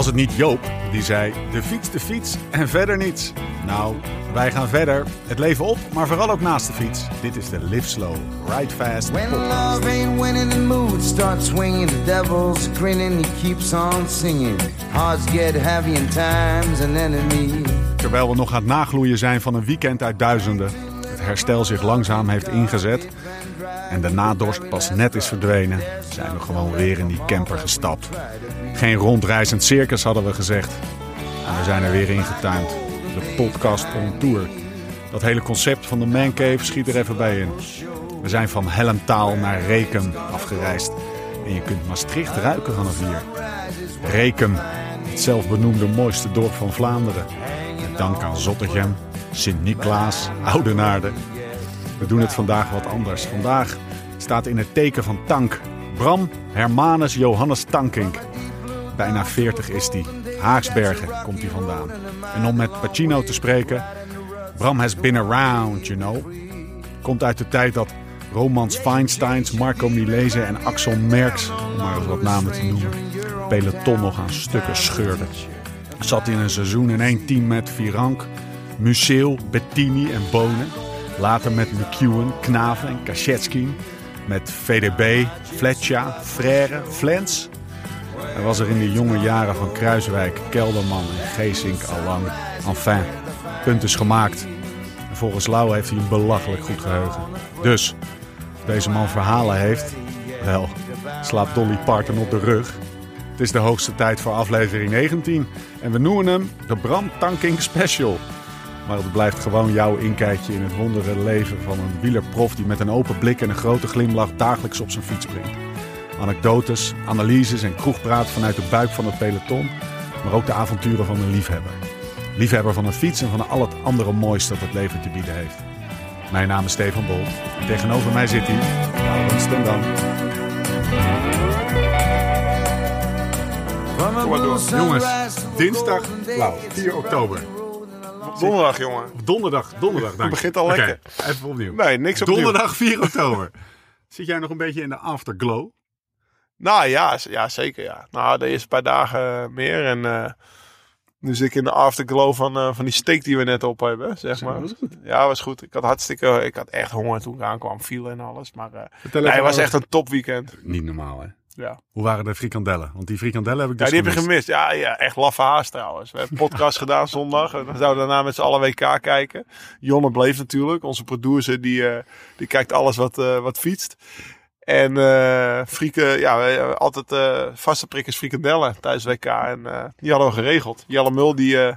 Was het niet Joop die zei: de fiets, de fiets en verder niets? Nou, wij gaan verder. Het leven op, maar vooral ook naast de fiets. Dit is de Live Slow, Ride Fast When love ain't winning, the mood starts swinging. The devil's grinning, he keeps on singing. Hearts get heavy time's an enemy. Terwijl we nog aan het nagloeien zijn van een weekend uit duizenden. Het herstel zich langzaam heeft ingezet. En de nadorst pas net is verdwenen. Zijn we gewoon weer in die camper gestapt. Geen rondreizend circus hadden we gezegd. En we zijn er weer ingetuind. De podcast on tour. Dat hele concept van de Man Cave schiet er even bij in. We zijn van Helmtaal naar Rekum afgereisd. En je kunt Maastricht ruiken vanaf hier. Rekum, het zelfbenoemde mooiste dorp van Vlaanderen. Met dank aan Zottegem, Sint-Niklaas, Oudenaarde. We doen het vandaag wat anders. Vandaag staat in het teken van Tank. Bram Hermanus Johannes Tankink. Bijna 40 is hij. Haaksbergen komt hij vandaan. En om met Pacino te spreken... Bram has been around, you know. Komt uit de tijd dat Romans Feinsteins, Marco Milese en Axel Merks... om maar wat namen te noemen... peloton nog aan stukken scheurde. Zat in een seizoen in één team met Virank, Museel, Bettini en Bonen. Later met McEwen, Knaven en. Met VDB, Fletcher, Frère, Flens. Hij was er in de jonge jaren van Kruiswijk, Kelderman en Geesink al lang. Enfin, punt is gemaakt. En volgens Lau heeft hij een belachelijk goed geheugen. Dus, deze man verhalen heeft, wel, slaat Dolly Parton op de rug. Het is de hoogste tijd voor aflevering 19 en we noemen hem de Bram Tanking Special. Maar het blijft gewoon jouw inkijkje in het wondere leven van een wielerprof die met een open blik en een grote glimlach dagelijks op zijn fiets springt. Anekdotes, analyses en kroegpraat vanuit de buik van het peloton, maar ook de avonturen van een liefhebber. Liefhebber van een fiets en van al het andere moois dat het leven te bieden heeft. Mijn naam is Stefan Bol en tegenover mij zit hij, Laurens ten Dam. Jongens, dinsdag, golden Lau, day, 4 oktober. Donderdag, jongen. Donderdag, donderdag. dank je. begint al lekker. even opnieuw. Nee, niks opnieuw. Donderdag 4 oktober. Zit jij nog een beetje in de afterglow? Nou ja, ja, zeker ja. Nou, de eerste paar dagen meer. En eh, nu zit ik in de afterglow van, eh, van die steak die we net op hebben, zeg maar. was goed. Ja, was goed. Ik had hartstikke, ik had echt honger toen ik aankwam, viel en alles. Maar eh, Vertel nee, het was echt een topweekend. Niet normaal, hè? Ja. Hoe waren de frikandellen? Want die frikandellen heb ik ja, dus die heb je gemist. gemist. Ja, ja, echt laffe haast trouwens. We hebben een podcast gedaan zondag. En dan zouden we daarna met z'n allen WK kijken. Jonne bleef natuurlijk. Onze producer, die, eh, die kijkt alles wat, eh, wat fietst. En eh frieken, ja, hebben altijd eh, vaste prikkers frikandellen tijdens WK. En eh, die hadden we geregeld. Jelle Mul, die eh,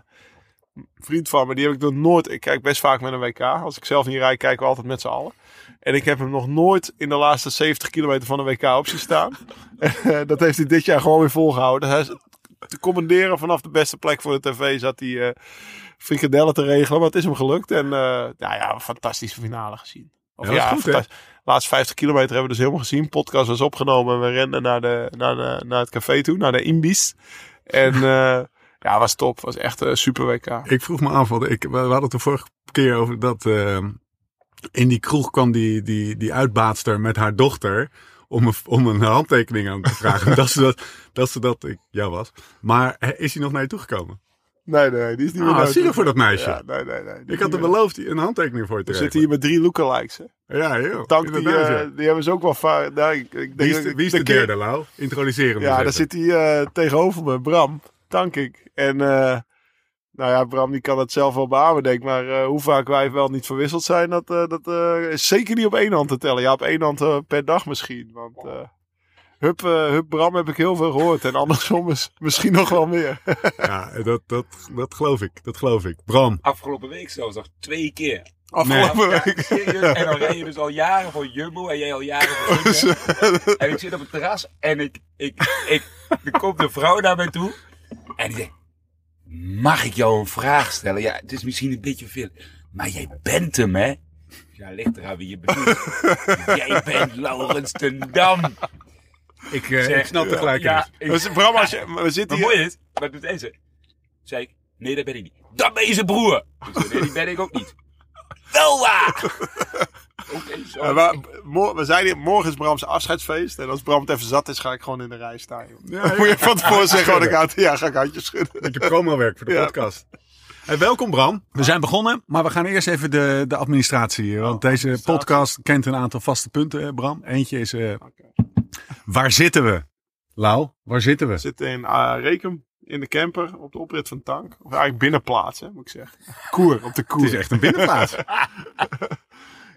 vriend van me, die heb ik nog nooit... Ik kijk best vaak met een WK. Als ik zelf niet rijd, kijken we altijd met z'n allen. En ik heb hem nog nooit in de laatste 70 kilometer van de WK op zien staan. Eh, dat heeft hij dit jaar gewoon weer volgehouden. Hij is te commanderen vanaf de beste plek voor de tv zat hij eh frikandellen te regelen. Maar het is hem gelukt. En eh nou ja, een fantastische finale gezien. Of Ja, goed, laatste 50 kilometer hebben we dus helemaal gezien. Podcast was opgenomen en we renden naar, de, naar, de, naar het café toe, naar de Imbis. En eh, ja, was top. Was echt een super WK. Ik vroeg me af, want ik, we hadden het de vorige keer over dat... eh, in die kroeg kwam die, die, die uitbaatster met haar dochter... Om een, om een handtekening aan te vragen. dat ze dat, dat, ze dat ik jou was. Maar hè, is hij nog naar je toegekomen? Nee, nee, die is niet Ah, meer zielig voor dat meisje. Ja, nee, nee, nee. Ik had hem beloofd een handtekening voor je te We zitten hier met drie lookalikes. Hè. Ja, joh. Dank die, eh, ja. die hebben ze ook wel vaak. Nou, ik, Wie is de, wie is de derde, Lau? Introduceren we Ja, daar zit hij eh, tegenover me, Bram. Dank ik. En eh, nou ja, Bram die kan het zelf wel beamen, denk ik. Maar hoe vaak wij wel niet verwisseld zijn, dat, dat is zeker niet op één hand te tellen. Ja, op één hand per dag misschien. Want hup, eh, hup Bram heb ik heel veel gehoord. En andersom is misschien nog wel meer. Ja, dat, dat, dat geloof ik. Dat geloof ik. Bram. Afgelopen week zelfs nog twee keer. Afgelopen week. serieus. En dan rij je dus al jaren voor Jumbo en jij al jaren voor Ziggo. En ik zit op het terras en ik, ik, ik, er komt een vrouw naar mij toe. En die zegt, mag ik jou een vraag stellen? Ja, het is misschien een beetje veel. Maar jij bent hem, hè? Ja, ligt eraan wie je bedoelt. jij bent Laurens ten Dam. Ik, eh, Zeg, ik snap de gelijkenis. Ja, ik, Dus Bram, als je, we zitten maar hier... mooi is, wat doet deze? Zei ik, nee, dat ben ik niet. Dat ben je zijn broer. Ik zei, nee, die ben ik ook niet. Wel waar! Oké, zo. Eh, maar, we zeiden, morgen is Bram's afscheidsfeest. En als Bram het even zat is, ga ik gewoon in de rij staan. Ja, Moet je van tevoren zeggen, wat ik aan ja, ga ik handjes schudden. Beetje promowerk voor de Ja. podcast. Hey, welkom Bram. We zijn begonnen, maar we gaan eerst even de, de administratie. Want deze administratie. podcast kent een aantal vaste punten, hè, Bram. Eentje is, eh, waar zitten we? Lau, waar zitten we? We zitten in uh, Rekum, in de camper, op de oprit van Tank. Of eigenlijk binnenplaats, hè, moet ik zeggen. Koer, op de koer. Het is echt een binnenplaats.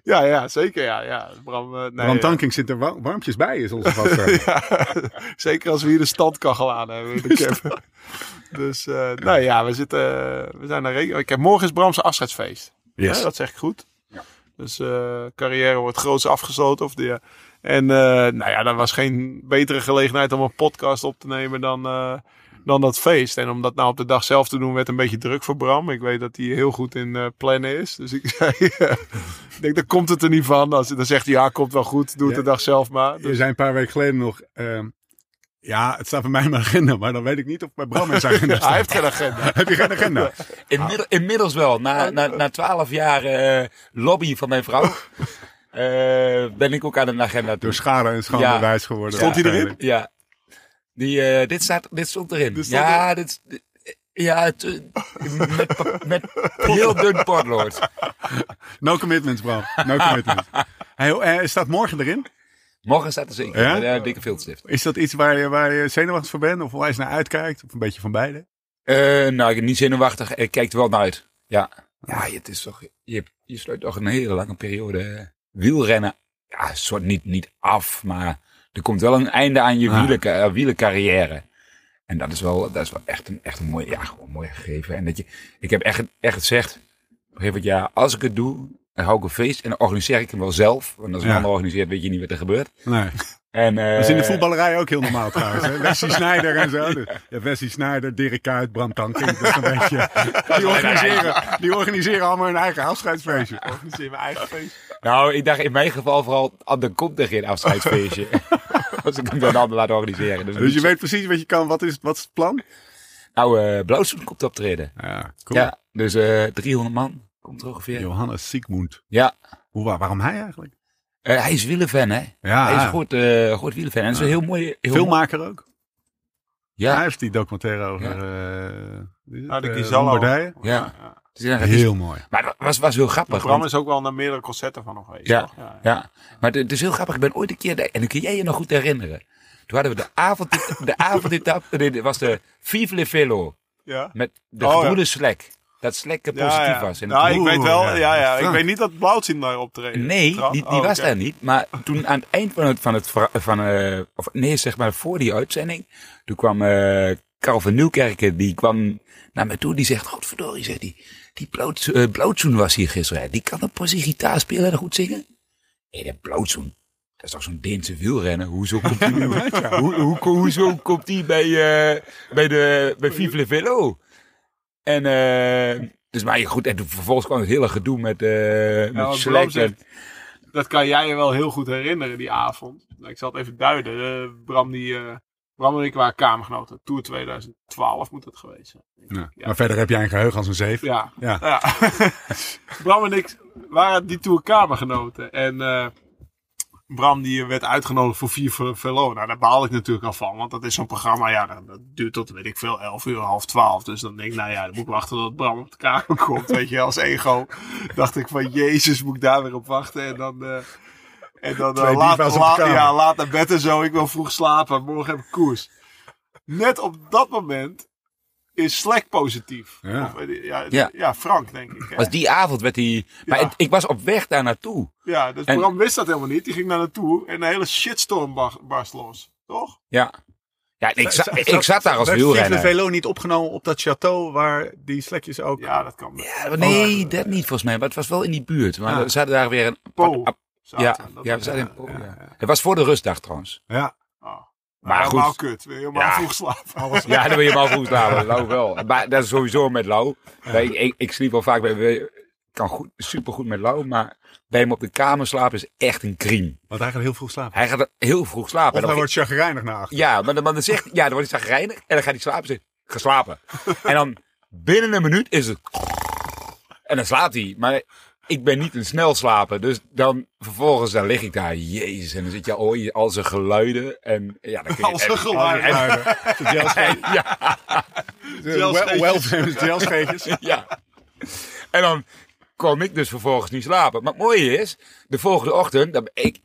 Ja, ja, zeker. Ja, ja. Bram, eh, nee, Bram eh, Tanking zit er wa- warmpjes bij, is onze vaste. ja, zeker als we hier de standkachel aan hebben in de camper. dus, nou ja, we, zitten, we zijn naar Rekum. Ik heb morgen is Bram's afscheidsfeest. Yes. Ja, dat zeg ik goed. Dus carrière wordt groots afgesloten. Of de, en eh, nou ja, dat was geen betere gelegenheid om een podcast op te nemen dan, eh, dan dat feest. En om dat nou op de dag zelf te doen werd een beetje druk voor Bram. Ik weet dat hij heel goed in eh, plannen is. Dus ik zei, ik denk, daar komt het er niet van. Als, dan zegt hij, ja, komt wel goed. Doe het Ja. de dag zelf maar. Je Dus, zei een paar weken geleden nog, ehm, ja, het staat bij mij in mijn agenda, maar dan weet ik niet of bij Bram in zijn agenda staat. hij heeft geen agenda. Heb je geen agenda? Inmiddel- inmiddels wel. Na, na, na 12 jaar eh, lobby van mijn vrouw. Eh, ben ik ook aan een agenda toe. Door schade en schande Ja. wijs geworden. Stond hij erin? Ja. Die, eh, dit, staat, dit stond erin. Dit stond ja, dit, dit- ja het, eh, met, met heel dun potlood. No commitments, Bram. No commitments. Eh, staat morgen erin? Morgen staat er zeker. Ja? Dikke viltstift. Is dat iets waar je, waar je zenuwachtig voor bent? Of waar je naar uitkijkt? Of een beetje van beide? Eh, nou, ik ben niet zenuwachtig. Ik kijk er wel naar uit. Ja. Ja, het is toch, je, je sluit toch een hele lange periode wielrennen. Ja, soort niet, niet af, maar er komt wel een einde aan je Ah. eh, wielencarrière. En dat is wel, dat is wel echt een, echt een mooi, ja, gewoon mooi gegeven. En dat je, ik heb echt, echt gezegd, op een gegeven moment, ja, als ik het doe, dan hou ik een feest en dan organiseer ik hem wel zelf. Want als een Ja. ander organiseert, weet je niet wat er gebeurt. Nee. En, eh, Dat is in de voetballerij ook heel normaal trouwens. Hè? Wesley Sneijder en zo. Dus, ja, Wesley Sneijder, Dirk Kuyt, Bram Tanking. Dat is een beetje... Die organiseren, die organiseren allemaal hun eigen afscheidsfeestje. Organiseer mijn eigen feest. Nou, ik dacht in mijn geval vooral, ah, er komt er geen afscheidsfeestje. Als ik hem dan ander laat organiseren. Dus, Dus je weet precies wat je kan. Wat is, wat is het plan? Nou, eh Blauwzoen komt optreden. Ja, cool. Ja, dus eh 300 man komt er ongeveer. Johannes Siegmund. Ja, Hoe, waar- waarom hij eigenlijk? Eh, hij is wielenfan, hè? Ja, hij is een groot, eh groot wielenfan. En dat is een heel mooi... Heel mooi- filmmaker ook. Ja, Hij heeft die documentaire over... Ja. het? De Eh, Gizallo. Lombardije. ja. Het is artiest. Heel mooi. Maar het was, was heel grappig. Bram want- is ook wel naar meerdere concerten van nog geweest. Ja, toch? ja. ja. Maar het het is heel grappig. Ik ben ooit een keer... En dan kun jij je nog goed herinneren. Toen hadden we de avond... De avondetappe... Nee, dit was de Vive le Velo. ja. Met de Oh, ja. Slek. Dat Slek Ja, positief ja. was. En Ja, ik weet wel. Ja, ja. ja. Ik weet niet dat Blauwzien daar optreden. Nee, die, die Oh, was daar niet. Maar toen aan het eind van het, van het, van, eh, of nee, zeg maar voor die uitzending, toen kwam eh Karel van Nieuwkerken, die kwam naar mij toe, die zegt, godverdorie, zegt hij, die Blauwt- eh, Blauwtsoen was hier gisteren, die kan op zijn gitaar spelen en goed zingen. Hé, dat Blauwtsoen, dat is toch zo'n Deense wielrenner, hoezo komt die nu, hoe, hoe, hoezo komt die bij, eh, bij de, bij Vive le Velo? En, eh, dus maar goed, en toen vervolgens kwam het hele gedoe met, eh met en- Dat kan jij je wel heel goed herinneren, die avond. Nou, Ik zal het even duiden. Eh, Bram, die, eh, Bram en ik waren kamergenoten. Tour 2012 moet het geweest zijn. Ja. Maar verder heb jij een geheugen als een zeef. Ja. Ja. ja. Bram en ik waren die tour kamergenoten. En eh, Bram die werd uitgenodigd voor vier Ver- Velo. Nou, daar baal ik natuurlijk al van. Want dat is zo'n programma, ja, dat, dat duurt tot, weet ik veel, 11 uur, half 12. Dus dan denk ik, nou ja, dan moet ik wachten tot Bram op de kamer komt. Weet je, als ego. Dacht ik van, jezus, moet ik daar weer op wachten. En dan... eh, en dan Twee laat, ja, laat naar bed en zo. Ik wil vroeg slapen. Morgen heb ik koers. Net op dat moment is Slack positief. Ja. Of, eh, ja, Ja. ja. Frank, denk ik. Hè? Was die avond werd hij. Maar Ja. het- ik was op weg daar naartoe. Ja, dus En- Bram wist dat helemaal niet. Die ging naar naartoe en een hele shitstorm bar- barst los. Toch? Ja. Ja, ik, za- ik zat daar als Werd Vive wielrenner. Velo niet opgenomen op dat château waar die slekjes ook... Ja, dat kan. Ja, nee, dat niet volgens mij. Maar het was wel in die buurt. Maar Ah. we zaten daar weer een. Po. zaten. ja, ja, we zaten in Po. ja, ja. Het was voor de rustdag trouwens. Ja. Oh. Maar helemaal goed. kut. Weer helemaal Ja. vroeg slapen. Ja, dan wil je hem al goed slapen. Lau wel. Maar dat is sowieso met Lau. Ik, ik, ik sliep wel vaak bij. Ik kan goed, supergoed met Lau. Maar bij hem op de kamer slapen is echt een crime. Want hij gaat heel vroeg slapen. Hij gaat heel vroeg slapen. Of En hij dan- wordt chagrijnig naar achter. Ja, maar dan, zegt ja, dan wordt hij zagrijnig en dan gaat hij slapen zegt, geslapen. en dan binnen een minuut is het en dan slaapt hij. Maar ik ben niet een snelslaper. Dus dan vervolgens dan lig ik daar. Jezus. En dan zit je hoor je al zijn geluiden. En ja, dan kun je Al zijn en- geluiden. en- ja, Wel wel famous gelscheetjes. ja. En dan kon ik dus vervolgens niet slapen. Maar het mooie is, de volgende ochtend, dat ik,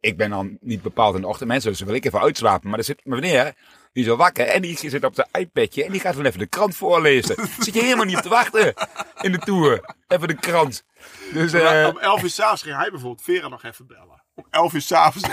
ik ben dan niet bepaald in de ochtend mensen, dus dan wil ik even uitslapen. Maar dan zit mijn meneer, die is al wakker en die zit op zijn iPadje en die gaat dan even de krant voorlezen. zit je helemaal niet op te wachten in de tour. Even de krant. Dus eh om 11 uur s'avonds ging hij bijvoorbeeld Vera nog even bellen. Om 11 uur s'avonds.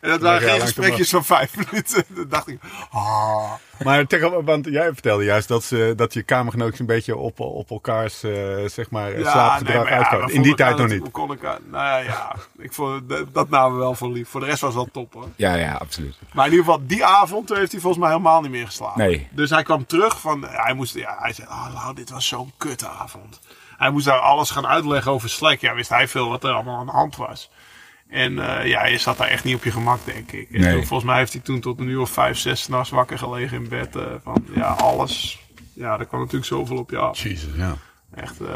En dat waren Ja, geen gesprekjes van 5 minuten. Dan dacht ik, ah. Maar tegen, want jij vertelde juist dat, ze, dat je kamergenootjes een beetje op, op elkaars eh, zeg maar, Ja, slaapgedrag nee, ja, In die tijd nog elkaar niet. dat- Kon ik, nou ja, ik vond, dat, dat namen we wel voor lief. Voor de rest was het wel top hoor. ja, ja, absoluut. Maar in ieder geval, die avond heeft hij volgens mij helemaal niet meer geslapen. Nee. Dus hij kwam terug van, hij moest, ja, hij zei, oh dit was zo'n kutavond. Hij moest daar alles gaan uitleggen over Slack. Ja, wist hij veel wat er allemaal aan de hand was. En eh, ja, je zat daar echt niet op je gemak, denk ik. En Nee. toen, volgens mij heeft hij toen tot een uur of vijf, zes s'nachts wakker gelegen in bed. eh, van, ja, alles. Ja, er kwam natuurlijk zoveel op je af. Jezus, ja. Echt, eh,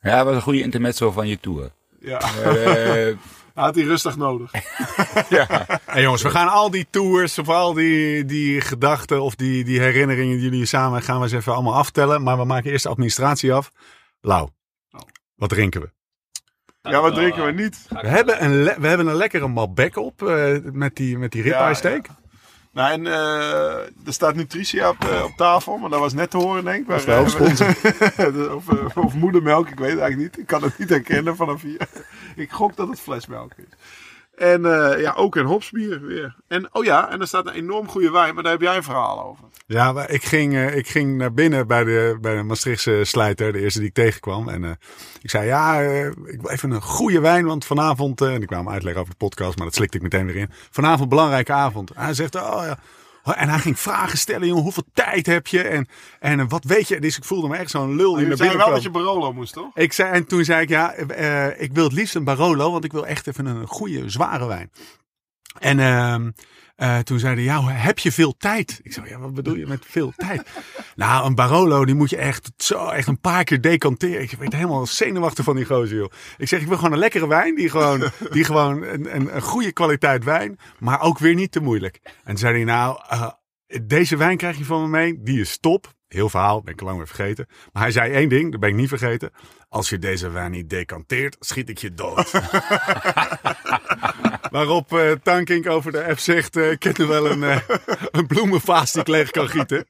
Ja, dat was een goede intermezzo van je tour. ja. Eh, had hij rustig nodig. ja. Hey jongens, we gaan al die tours of al die, die gedachten of die, die herinneringen die jullie samen gaan we eens even allemaal aftellen. Maar we maken eerst de administratie af. Lau, Oh. wat drinken we? Ja, wat drinken we niet? We hebben een, le- we hebben een lekkere Malbec op eh, met die, met die ribeye Ja, steak. Nou, en eh, er staat nutritia op, eh, op tafel, maar dat was net te horen, denk ik. Dat is wel een sponsor. of, eh, of moedermelk, ik weet het eigenlijk niet. Ik kan het niet herkennen vanaf hier. ik gok dat het flesmelk is. En eh, ja, ook een hopsbier weer. En oh ja, en er staat een enorm goede wijn, maar daar heb jij een verhaal over. Ja, maar ik ging, eh, ik ging naar binnen bij de, bij de Maastrichtse slijter, de eerste die ik tegenkwam. En eh, ik zei, ja, ik wil even een goede wijn, want vanavond... en ik kwam uitleggen over de podcast, maar dat slikte ik meteen weer in. Vanavond belangrijke avond. Hij zegt, oh ja... En hij ging vragen stellen, jongen, hoeveel tijd heb je? En, en eh, wat weet je? Dus ik voelde me echt zo'n lul die Je naar zei binnen wel dat je Barolo moest, toch? Ik zei, en toen zei ik, ja, eh, ik wil het liefst een Barolo, want ik wil echt even een goede, zware wijn. En ehm, eh, toen zei hij, ja, heb je veel tijd? Ik zei, ja, wat bedoel je met veel tijd? nou, een Barolo, die moet je echt, zo, echt een paar keer decanteren. Ik werd helemaal zenuwachtig van die gozer, joh. Ik zeg, ik wil gewoon een lekkere wijn, die gewoon, die gewoon een, een, een goede kwaliteit wijn, maar ook weer niet te moeilijk. En toen zei hij, nou, eh, deze wijn krijg je van me mee, die is top. Heel verhaal, ben ik lang weer vergeten. Maar hij zei één ding, dat ben ik niet vergeten. Als je deze wijn niet decanteert, schiet ik je dood. Waarop eh Tankink over de app zegt, eh, ik ken er wel een, eh, een bloemenvaas die ik leeg kan gieten.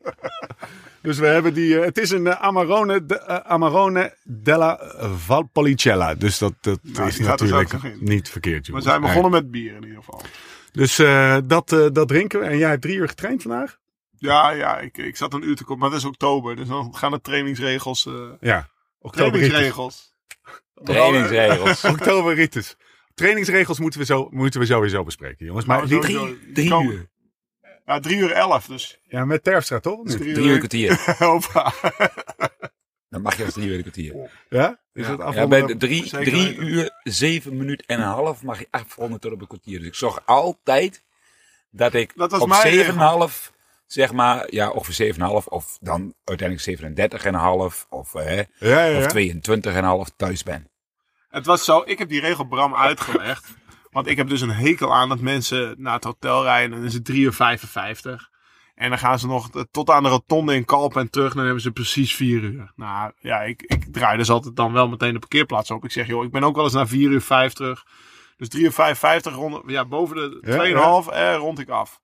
Dus we hebben die, eh, het is een Amarone, de, Amarone della Valpolicella. Dus dat, dat Nou, is natuurlijk niet verkeerd. We jongens. zijn begonnen met bier in ieder geval. Dus eh, dat, eh, dat drinken we. En jij hebt drie uur getraind vandaag? Ja, ja, ik, ik zat een uur te komen, maar het is oktober. Dus dan gaan de trainingsregels... eh Ja. Oktober trainingsregels. Trainingsregels. Oktoberritus. Trainingsregels moeten we, zo, moeten we sowieso bespreken, jongens. Maar Nou. Drie, Die drie komen- uur. Ja, drie uur elf, dus. ja, met Terpstra toch? dus? Drie uur kwartier. Hoppa. Dan mag je als drie uur kwartier. Ja? Is Ja. het Ja, bij de drie, drie uur, zeven minuten en een half mag je afronden tot op een kwartier. Dus ik zorg altijd dat ik Dat op mijn regel. 7,5, zeg maar, ja, ongeveer 7,5 of dan uiteindelijk 37,5 of, eh, Ja, ja, ja. of 22,5 thuis ben. Het was zo, ik heb die regel Bram uitgelegd. Want ik heb dus een hekel aan dat mensen naar het hotel rijden. En dan is het 3 uur 55. En dan gaan ze nog tot aan de rotonde in Kalp en terug. En dan hebben ze precies 4 uur. Nou ja, ik, ik draai dus altijd dan wel meteen de parkeerplaats op. Ik zeg, joh, ik ben ook wel eens na 4 uur 5 terug. Dus 3 uur 55 rond, ja, boven de Ja, 2,5 eh, rond ik af.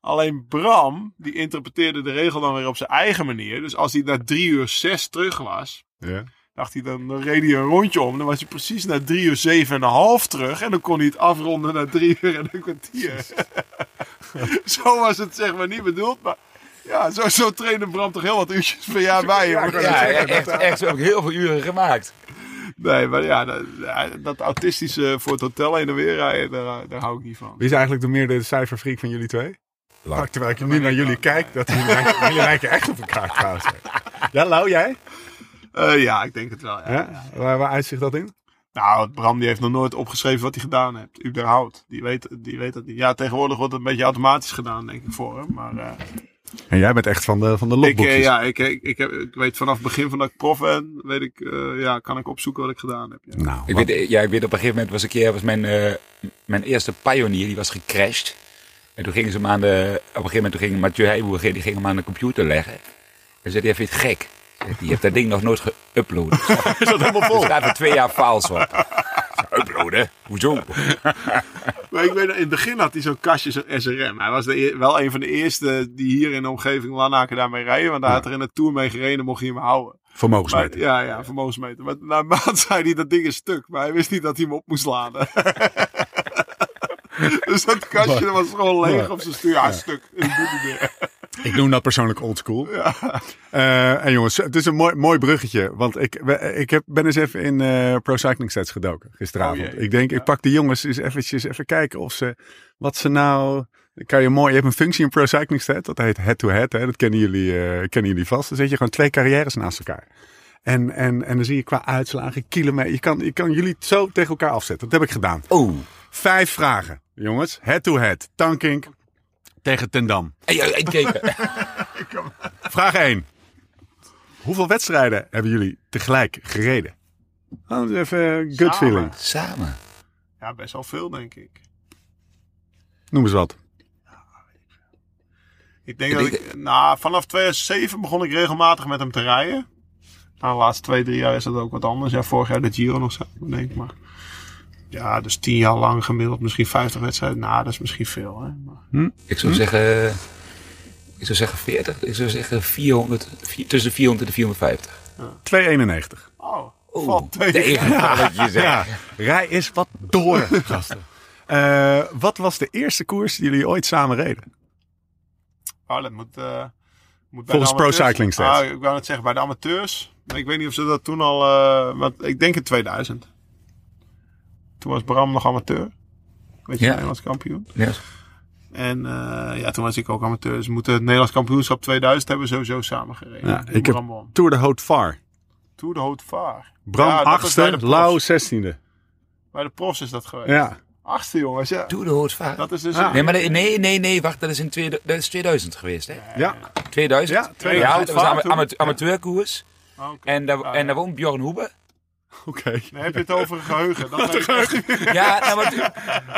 Alleen Bram, die interpreteerde de regel dan weer op zijn eigen manier. Dus als hij na 3 uur 6 terug was, Ja. Dacht hij dan, dan reed hij een rondje om. Dan was hij precies na 3 uur 7 en een half terug. En dan kon hij het afronden naar 3 uur en een kwartier. zo was het zeg maar niet bedoeld. Maar ja, zo, zo trainde Bram toch heel wat uurtjes per jaar bij. Ja, Ja, echt, echt, zo heb ik heel veel uren gemaakt. Nee, maar ja, dat, dat autistische voor het hotel heen en weer rijden, daar, daar hou ik niet van. Wie is eigenlijk de meer de cijferfreak van jullie twee? Oh, terwijl ik nu naar jullie kijk, dat jullie lijken, jullie lijken echt op elkaar trouwens. Ja, Lau, jij? Eh, ja, ik denk het wel. Ja. Ja? Waar, waar uitzicht dat in? Nou, Bram die heeft nog nooit opgeschreven wat hij gedaan heeft. überhaupt. Die weet, die weet dat niet. Ja, tegenwoordig wordt het een beetje automatisch gedaan, denk ik, voor hem. Maar eh, En jij bent echt van de, van de Ik, logboekjes. eh, ja, ik, ik, ik, heb, ik weet vanaf het begin van dat ik prof ben, weet ik, eh, ja, kan ik opzoeken wat ik gedaan heb. Ja. Nou, Ik weet, ja, ik weet op een gegeven moment was een keer was mijn, eh, mijn eerste Pioneer, die was gecrashed. En toen gingen ze hem aan de, op een gegeven moment toen ging Mathieu Heijboer, die ging hem aan de computer leggen. En zei hij, vind je het gek? Je hebt dat ding nog nooit geüpload. is dat helemaal Er vol? staat er twee jaar files op. Uploaden? Hoezo? Maar ik weet, in het begin had hij zo'n kastje, zo'n SRM. Hij was de, eer- wel een van de eerste die hier in de omgeving Lanaken daarmee rijden. Want hij had er in de Tour mee gereden, mocht hij hem houden. Maar, Vermogensmeter. ja, ja, vermogensmeter. Maar na een maand zei hij, dat ding is stuk. Maar hij wist niet dat hij hem op moest laden. dus dat kastje was gewoon leeg op zijn stuur. Ja, stuk. Ik doe het niet meer. Ik noem dat persoonlijk oldschool. Eh en jongens, het is een mooi, mooi bruggetje. Want ik, ik heb, ben eens even in eh, Pro Cycling Stats gedoken gisteravond. Oh ik denk, ik pak de jongens eens eventjes even kijken of ze, wat ze nou... Kan je, mooi, je hebt een functie in Pro Cycling Stats, dat heet head-to-head. dat kennen jullie, eh, kennen jullie vast. Dan zet je gewoon twee carrières naast elkaar. En, en, en dan zie je qua uitslagen, kilometer. Je kan, je kan jullie zo tegen elkaar afzetten. Dat heb ik gedaan. Oh. Vijf vragen, jongens. Head-to-head. Tankink tegen Tendam. Hey, hey, hey, kijk. Vraag 1. Hoeveel wedstrijden hebben jullie tegelijk gereden? Oh, even Samen. feeling. Samen. Ja, best wel veel, denk ik. Noem eens wat. Ik denk Ik dat ik, nou, vanaf 2007 begon ik regelmatig met hem te rijden. Nou, de laatste twee, drie jaar is dat ook wat anders. Ja, vorig jaar de Giro nog samen, denk ik. Maar ja, dus tien jaar lang gemiddeld misschien 50 wedstrijden. Nou, dat is misschien veel, hè. Maar, Ik zou zeggen... Ik zou zeggen 40. Ik zou zeggen 400. vier- tussen de 400 en de 450. 291. oh, Oeh, valt tegen. Ja, rij is wat door, gasten. Eh, wat was de eerste koers die jullie ooit samen reden? Oh, dat moet, eh, moet bij Volgens de Pro Cycling Stats. Ah, ik wou net zeggen, bij de amateurs. Maar Ik weet niet of ze dat toen al... eh, want ik denk in 2000. Toen was Bram nog amateur. Weet je, Ja. Nederlands kampioen. Ja. En eh, ja, toen was ik ook amateur. Dus we moeten het Nederlands kampioenschap 2000 hebben we sowieso samen gereden. Ja, Toen ik heb Bram won. Tour de Haute Var. Tour de Haute Vaar. Bram Ja, dat was bij de 8e, profs. Lau 16e. Bij de profs is dat geweest. Ja. Achtste jongens, ja. Doe de hoort vaak. Dat is dus... Ah. Nee, maar de- nee, nee, nee, wacht, dat is in tweede- dat is 2000 geweest, hè? Ja. 2000? Ja, 2000. Ja, dat was amateurkoers. Oh, oké. En daar, Ah, en daar woont Bjorn Hoebe. Oké. Dan heb je het over een geheugen. Dat echt. Ja, nou, maar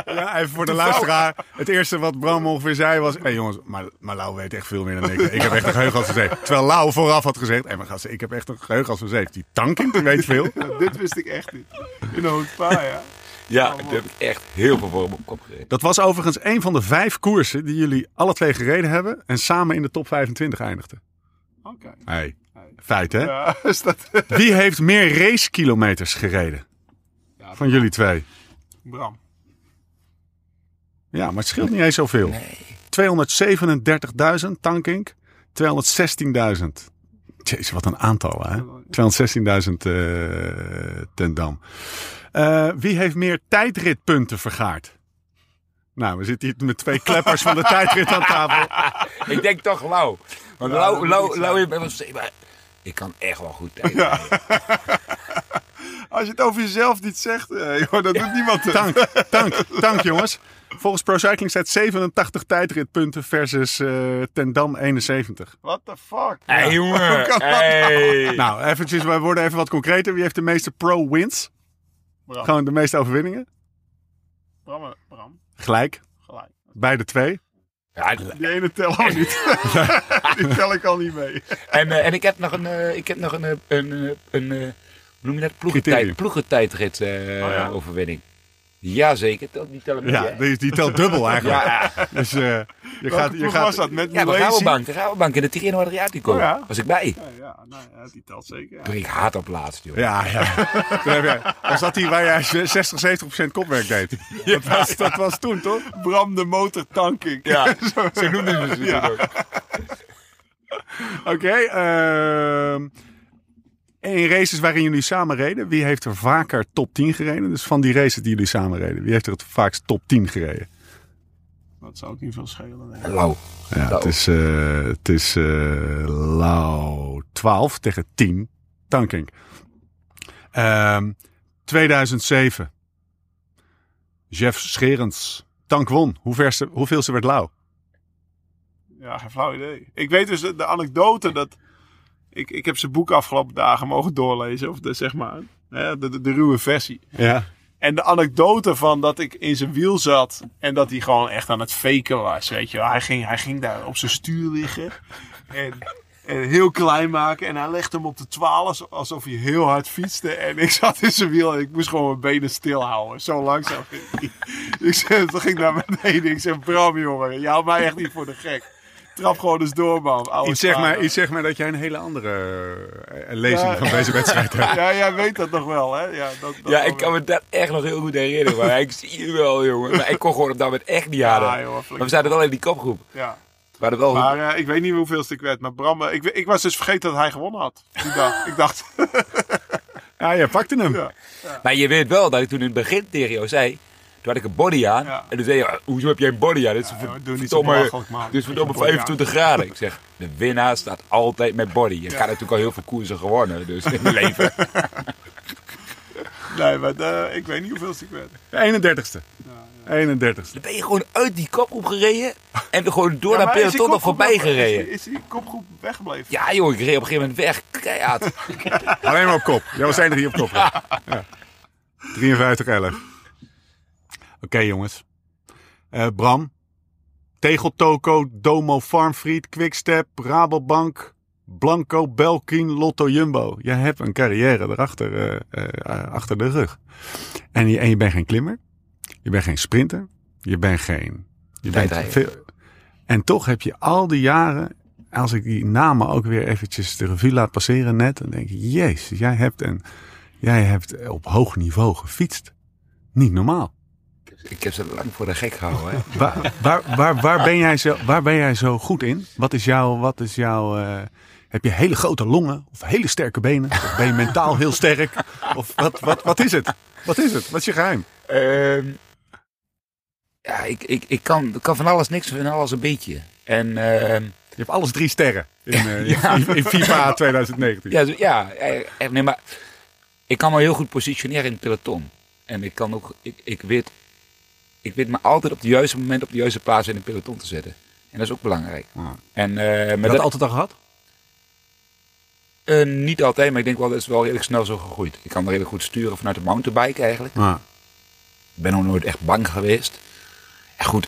Ja, even voor de luisteraar. Het eerste wat Bram ongeveer zei was... Hé hey jongens, maar, maar Lau weet echt veel meer dan ik. Ik heb echt een geheugen als een zeef. Terwijl Lau vooraf had gezegd... Hé maar gasten, ik heb echt een geheugen als een zeef. Die tanking, die weet veel. Dit wist ik echt niet. In de Haute Vaar, ja. ja, daar heb ik echt heel veel voor op kop gereden. Dat was overigens een van de vijf koersen die jullie alle twee gereden hebben. En samen in de top 25 eindigden. Oké. Hey, feit hè? Ja, is dat... Wie heeft meer racekilometers gereden? Ja, Van jullie twee. Bram. Ja, maar het scheelt niet eens zoveel. Nee. 237.000 tankink. 216.000. Jezus, wat een aantal hè. 216.000 eh ten Dam. Eh, wie heeft meer tijdritpunten vergaard? Nou, we zitten hier met twee kleppers van de tijdrit aan tafel. Ik denk toch Lau. Want Ja, Lau, Lau, Lau, ik kan echt wel goed tijd. Als je het over jezelf niet zegt, eh, joh, dat doet niemand. Tank, tank, tank jongens. Volgens Pro Cycling staat 87 tijdritpunten versus eh ten Dam 71. What the fuck? Hé hey, jongen. Hoe kan dat Hey. Nou, eventjes, we worden even wat concreter. Wie heeft de meeste pro-wins? Bram. Gewoon de meeste overwinningen? Bram, eh, Bram. Gelijk. Gelijk. Beide twee. Ja, Die ene tel ook niet. Die tel ik al niet mee. en, eh, en ik heb nog een, eh, ik heb nog een, eh, een, een, eh, hoe noem je dat? Ploegentijd, ploegentijdrit eh, Oh ja? overwinning. Jazeker, die tellen. Ja, die, die telt dubbel eigenlijk. Ja, Dus eh, je Welke gaat... Je gaat was dat? Met ja Milesi? Rabobank, de Rabobank in de Tirreno Adriatico. Oh ja? Was ik bij. Ja, ja, nou ja, die telt zeker. Ja. Ik hard op laatst, joh. Ja, ja. Toen heb jij- Was dat die waar jij 60, 70 procent kopwerk deed? Dat, was, dat was toen, toch? Bram de motor tanking. Ja, zo noemden ze het Ja. ook. Oké. ehm, in races waarin jullie samen reden, wie heeft er vaker top 10 gereden? Dus van die races die jullie samen reden, wie heeft er het vaakst top 10 gereden? Dat zou ook niet veel schelen. denk ik. Lau. Ja, het is, eh het is eh Lau 12 tegen 10. Tankink. Ehm 2007. Jeff Scherens. Tank won. Hoe verste, hoeveelste werd Lau? Ja, geen flauw idee. Ik weet dus de, de anekdote dat... Ik, ik heb zijn boek afgelopen dagen mogen doorlezen. Of de, zeg maar, hè, de, de, de ruwe versie. Ja. En de anekdote van dat ik in zijn wiel zat. En dat hij gewoon echt aan het faken was. Weet je. Hij ging, hij ging daar op zijn stuur liggen. En, en heel klein maken. En hij legde hem op de 12 alsof hij heel hard fietste. En ik zat in zijn wiel en ik moest gewoon mijn benen stilhouden. Zo langzaam ging hij. Ik zeg, ging naar beneden. Ik zeg, Bram jongen, je houdt mij echt niet voor de gek. Trap gewoon eens door man. oude Iets zeg, maar, iets zeg maar dat jij een hele andere eh, lezing Ja. van deze wedstrijd hebt. Ja, jij weet dat nog wel hè. Ja, dat, dat Ja, ik kan me dat echt nog heel goed herinneren. Maar ik zie je wel, jongen. Maar ik kon gewoon op dat moment echt niet. Ja, joh, maar we zaten wel in die kopgroep. Ja. We hadden wel Maar eh, ik weet niet hoeveel ik werd. Maar Bram, eh, ik, ik was dus vergeten dat hij gewonnen had. Die dag. ik dacht, Ja, jij pakte hem. ja. Maar je weet wel dat ik toen in het begin tegen jou zei had ik een body aan. En toen zei je, ah, hoezo heb jij een body aan? Dit is ja, verdomme, dit is 25 graden. Ik zeg, de winnaar staat altijd met body. Je kan natuurlijk al heel veel koersen gewonnen, dus in mijn leven. Nee, maar eh, ik weet niet hoeveel ik ben. 31ste. Ja, ja. 31ste. Dan ben je gewoon uit die kopgroep gereden en gewoon door ja, naar peloton nog voorbij gereden. Is, die kopgroep weggebleven? Ja joh, ik reed op een gegeven moment weg. Keihard. Alleen maar op kop. Jij was er hier op kop. 53-11. Oké jongens. Uh, Bram, Tegeltoko, Domo Farmfried, Quickstep, Rabobank, Blanco, Belkin, Lotto Jumbo. Jij hebt een carrière erachter eh, eh, achter de rug. En je, en je bent geen klimmer. Je bent geen sprinter. Je bent geen... Je bent veel... En toch heb je al die jaren, als ik die namen ook weer eventjes de revue laat passeren net, dan denk ik, jezus, jij hebt, en jij hebt op hoog niveau gefietst. Niet normaal. Ik heb ze lang voor de gek gehouden. Hè. Waar, waar, waar, waar, ben jij zo, waar ben jij zo goed in? Wat is jouw, wat is jouw, eh, heb je hele grote longen of hele sterke benen? Of ben je mentaal heel sterk? Of wat, wat, wat is het? Wat is het? Wat is je geheim? Ehm, ja, ik, ik, ik kan, ik kan van alles niks van alles een beetje. En ehm, Je hebt alles drie sterren in, eh, Ja. in, in FIFA 2019. ja, ja, eh, nee, maar ik kan me heel goed positioneren in het peloton. En ik kan ook, ik, ik weet, ik weet me altijd op het juiste moment op de juiste plaats in een peloton te zetten. En dat is ook belangrijk. Ah. En Heb je met dat dat, altijd al gehad? eh, niet altijd, maar ik denk wel dat is wel redelijk snel zo gegroeid. Ik kan redelijk goed sturen vanuit de mountainbike eigenlijk. Ah. Ik ben nog nooit echt bang geweest. En goed,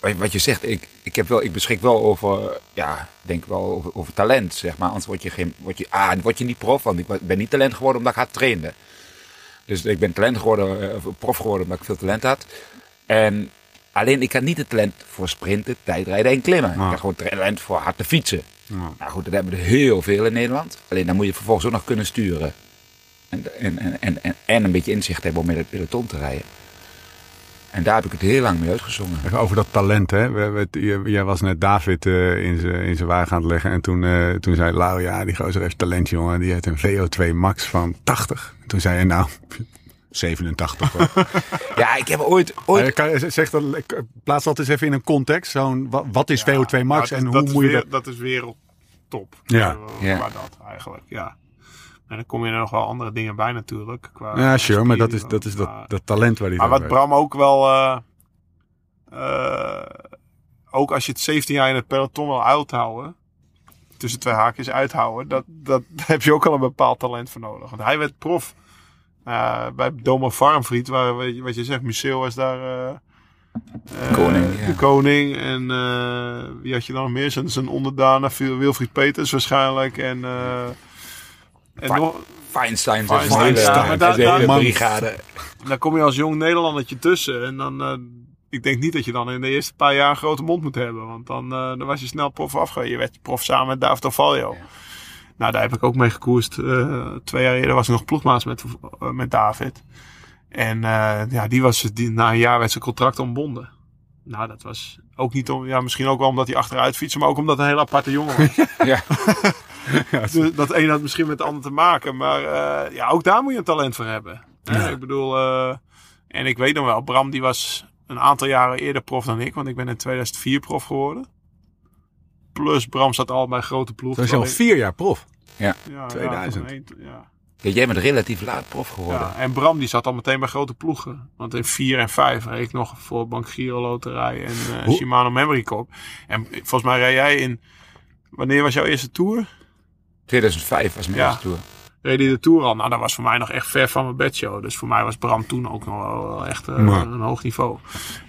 wat- je zegt, ik, ik, heb wel, ik beschik wel over, ja, denk wel over, over talent, zeg maar. Anders word je, geen, word je, ah, word je niet prof, want ik ben niet talent geworden omdat ik hard trainde. Dus ik ben talent geworden, eh, of prof geworden omdat ik veel talent had. En alleen ik had niet het talent voor sprinten, tijdrijden en klimmen. Ja. Ik had gewoon talent voor hard te fietsen. Ja. Nou goed, dat hebben we er heel veel in Nederland. Alleen dan moet je vervolgens ook nog kunnen sturen. En, en, en, en, en, en een beetje inzicht hebben om met het peloton te rijden. En daar heb ik het heel lang mee uitgezongen. Even over dat talent, hè. We, we, j- jij was net David eh, in zijn wagen aan het leggen. En toen, eh, toen zei Lau, ja, die gozer heeft talent, jongen. Die heeft een VO2 max van 80. Toen zei hij, nou, 87. hoor. Ja, ik heb ooit... ooit kan, zeg dat, plaats dat eens even in een context. Zo'n, wat, is VO2 max Ja, en dat- hoe dat is moet je weer- dat... Dat is wereldtop. Ja. Eh, Ja. Maar dat eigenlijk, ja. En dan kom je er nog wel andere dingen bij natuurlijk. Qua Ja, sure, maar dat is, dat, is dat, maar- dat talent waar hij Maar wat weet. Bram ook wel. eh, eh, ook als je het 17 jaar in het peloton wil uithouden. Tussen twee haakjes uithouden. Dat, dat daar heb je ook al een bepaald talent voor nodig. Want hij werd prof. eh, bij Domo Farmfried. Waar, weet je- wat je zegt, Museeuw was daar. eh, eh, Koning, ja. De koning. En eh, wie had je dan nog meer? Zijn, zijn onderdanen. Wilfried Peters waarschijnlijk. En. eh, en nog, Feinstein, Feinstein, maar daar- zijn hele daar- brigade. dan kom je als jong Nederlandertje tussen. En dan, eh, ik denk niet dat je dan in de eerste paar jaar een grote mond moet hebben. Want dan, eh, dan was je snel prof afgegaan. Je werd prof samen met David Ovalio. Nou, daar heb ik ook mee gekoerst. Eh, twee jaar eerder was ik nog ploegmaats met, eh, met David. En eh, ja, die was, die, na een jaar werd zijn contract ontbonden. Nou, dat was ook niet om, ja, misschien ook wel omdat hij achteruit fietste, maar ook omdat hij een hele aparte jongen was. Ja. Dus dat een had misschien met de ander te maken. Maar ja, ook daar moet je een talent voor hebben. Ik bedoel, en ik weet nog wel, Bram die was een aantal jaren eerder prof dan ik. Want ik ben in 2004 prof geworden. Plus Bram zat al bij grote ploegen. Dat is al vier jaar prof. ja, 2000. Ja, jij bent relatief laat prof geworden. Ja, en Bram die zat al meteen bij grote ploegen. Want in 4 en 5 reed ik nog voor Bank Giro Loterij en eh, Shimano Memory Corp. En volgens mij reed jij in... Wanneer was jouw eerste tour? 2005 was mijn Ja. eerste tour. Reed hij de tour al? Nou, dat was voor mij nog echt ver van mijn bedshow. Dus voor mij was Bram toen ook nog wel, echt eh, een hoog niveau.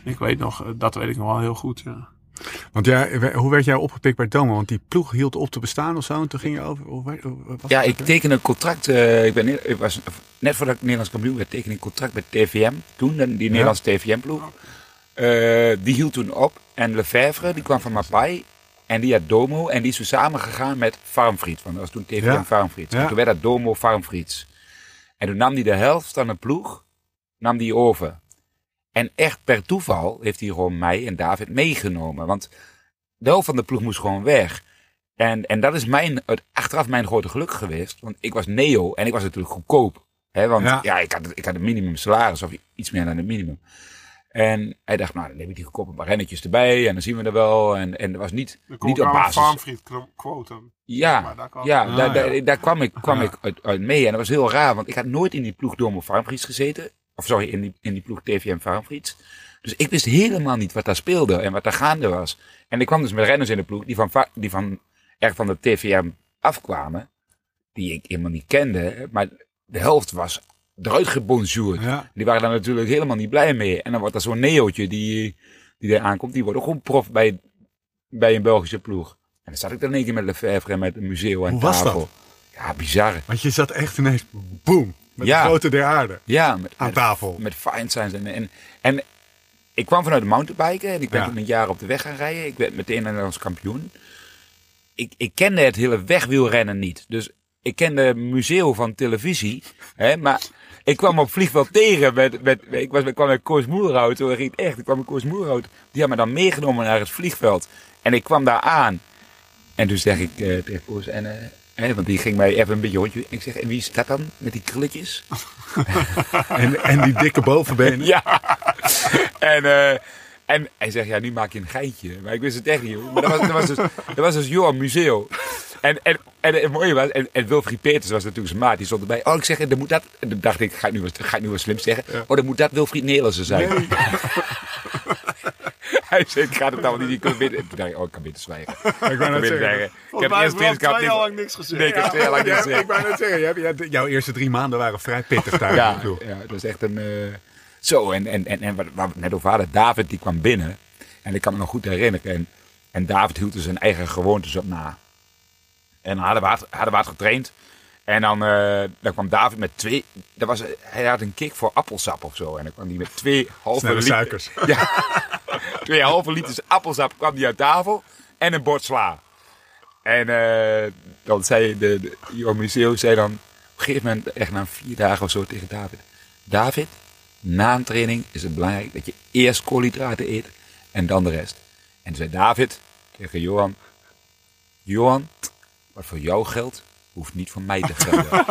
Ik weet nog, eh, dat weet ik nog wel heel goed. Ja. Want ja, hoe werd jij opgepikt bij Doma? Want die ploeg hield op te bestaan of zo. En toen ging je over. Ja, ik tekende een contract. eh, ik, ben, net- ik was, net voordat ik Nederlands kampioen werd, tekende ik een contract met TVM. Toen, die Nederlandse TVM-ploeg. Eh, die hield toen op. En Lefevre, die kwam van Mapai. En die had Domo. En die is toen samen gegaan met Farmfried. Want dat was toen TVM Ja. Farmfried. Ja. Toen werd dat Domo Farmfrieds. En toen nam hij de helft van de ploeg nam die over. En echt per toeval heeft hij gewoon mij en David meegenomen. Want de helft van de ploeg moest gewoon weg. En, en dat is mijn, het, achteraf mijn grote geluk geweest. Want ik was neo en ik was natuurlijk goedkoop. Hè, want Ja. ja. ik, had, ik had een minimum salaris of iets meer dan het minimum. En hij dacht, nou dan neem ik die goedkope paar rennetjes erbij en dan zien we er wel. En, en dat was niet, niet op basis. Farmfried quotum. Ja, Maar daar kwam- ja, Ah, daar, ja. daar, daar kwam ik, kwam Ja. ik uit, uit mee. En dat was heel raar, want ik had nooit in die ploeg Domo Farmfrieds gezeten. Of sorry, in die, in die ploeg TVM Farmfrieds. Dus ik wist helemaal niet wat daar speelde en wat daar gaande was. En ik kwam dus met renners in de ploeg die van, va- die van echt van de TVM afkwamen. Die ik helemaal niet kende. Maar de helft was eruit gebonjourd. Ja. Die waren daar natuurlijk helemaal niet blij mee. En dan wordt er zo'n neootje die, die er aankomt. Die wordt ook gewoon prof bij, bij een Belgische ploeg. En dan zat ik dan in één keer met Lefebvre en met een museum aan Hoe was tafel. dat? Ja, bizar. Want je zat echt ineens, boom, met Ja. de grote der aarde Ja, met, aan met, tafel. met fine. En, en, en ik kwam vanuit de mountainbiken en ik ben Ja. een jaar op de weg gaan rijden. Ik werd meteen Nederlands kampioen. Ik, ik kende het hele wegwielrennen niet. Dus ik kende het museum van televisie. Hè, maar ik kwam op vliegveld tegen. Met, met, ik, was, ik kwam met Koos Moerhout. Toen ging het echt. Ik kwam met Koos Moerhout. Die had me dan meegenomen naar het vliegveld. En ik kwam daar aan. En toen zeg ik eh, tegen Koos. En, eh, hè, want die ging mij even een beetje rondje. Ik zeg, en wie is dat dan? Met die krulletjes? En, en die dikke bovenbenen. Ja. en, eh, en hij zegt, ja, nu maak je een geintje. Maar ik wist het echt niet, hoor. Maar dat was, dat was, dus, dat was dus Johan Museo. En, en, en het mooie was, en, en Wilfried Peters was natuurlijk zijn maat, die stond erbij. Oh, ik zeg, dan moet dat... En toen dacht ik, ga ik nu, wat- ga ik nu slim zeggen? Oh, dan moet dat Wilfried Nelissen zijn. hij zei, ik ga het nou niet, ik kan binnen. En toen dacht ik, oh, ik kan beter zwijgen. Ik kan net beter zeggen. Ik heb eerst trainingskamp twee jaar lang niks gezegd. Nee, ik heb twee jaar lang niks gezegd. ik wou net zeggen, jouw eerste drie maanden waren vrij pittig daar. Ja, ja, dat is echt een. eh, zo, en, en, en, en waar we net over hadden, David die kwam binnen. En ik kan me nog goed herinneren. En, en David hield dus zijn eigen gewoontes op na. En hadden we hard, hadden we hard getraind. En dan, eh, dan kwam David met twee. Dat was, hij had een kick voor appelsap of zo. En dan kwam hij met twee halve Snelle liter. suikers. Ja, twee halve liters appelsap kwam die uit tafel. En een bord sla. En eh, dan zei de, de Johan Museo zei dan op een gegeven moment, echt na vier dagen of zo tegen David. David, na een training is het belangrijk dat je eerst koolhydraten eet en dan de rest. En toen zei David tegen Johan, Johan, wat voor jou geldt, hoeft niet voor mij te gelden.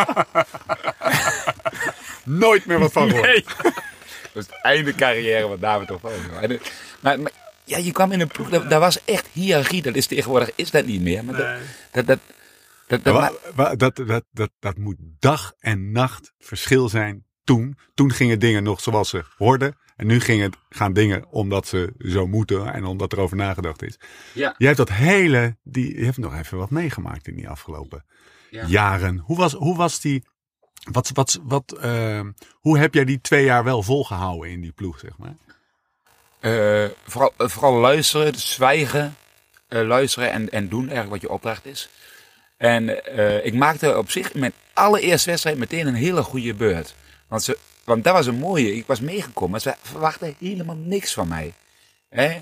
Nooit meer wat van. Nee. Dat is het einde carrière van David of En, eh, maar, maar ja, je kwam in een ploeg, daar, daar was echt hiërarchie. Dat is tegenwoordig is dat niet meer. Maar dat, Nee. dat, dat, dat, dat Wa- ma- wa- dat, dat, dat, dat moet dag en nacht verschil zijn toen. Toen gingen dingen nog zoals ze hoorden. En nu gingen het, gaan dingen omdat ze zo moeten en omdat er over nagedacht is. ja. Jij hebt dat hele, die, je hebt nog even wat meegemaakt in die afgelopen Ja. jaren. Hoe was, hoe was die, wat, wat, wat, eh, hoe heb jij die twee jaar wel volgehouden in die ploeg, zeg maar? Eh, vooral, eh, vooral luisteren, dus zwijgen, eh, luisteren en, en doen eigenlijk wat je opdracht is. En ik maakte op zich in mijn allereerste wedstrijd meteen een hele goede beurt. Want, ze, want dat was een mooie. Ik was meegekomen, maar ze verwachten helemaal niks van mij. Hè?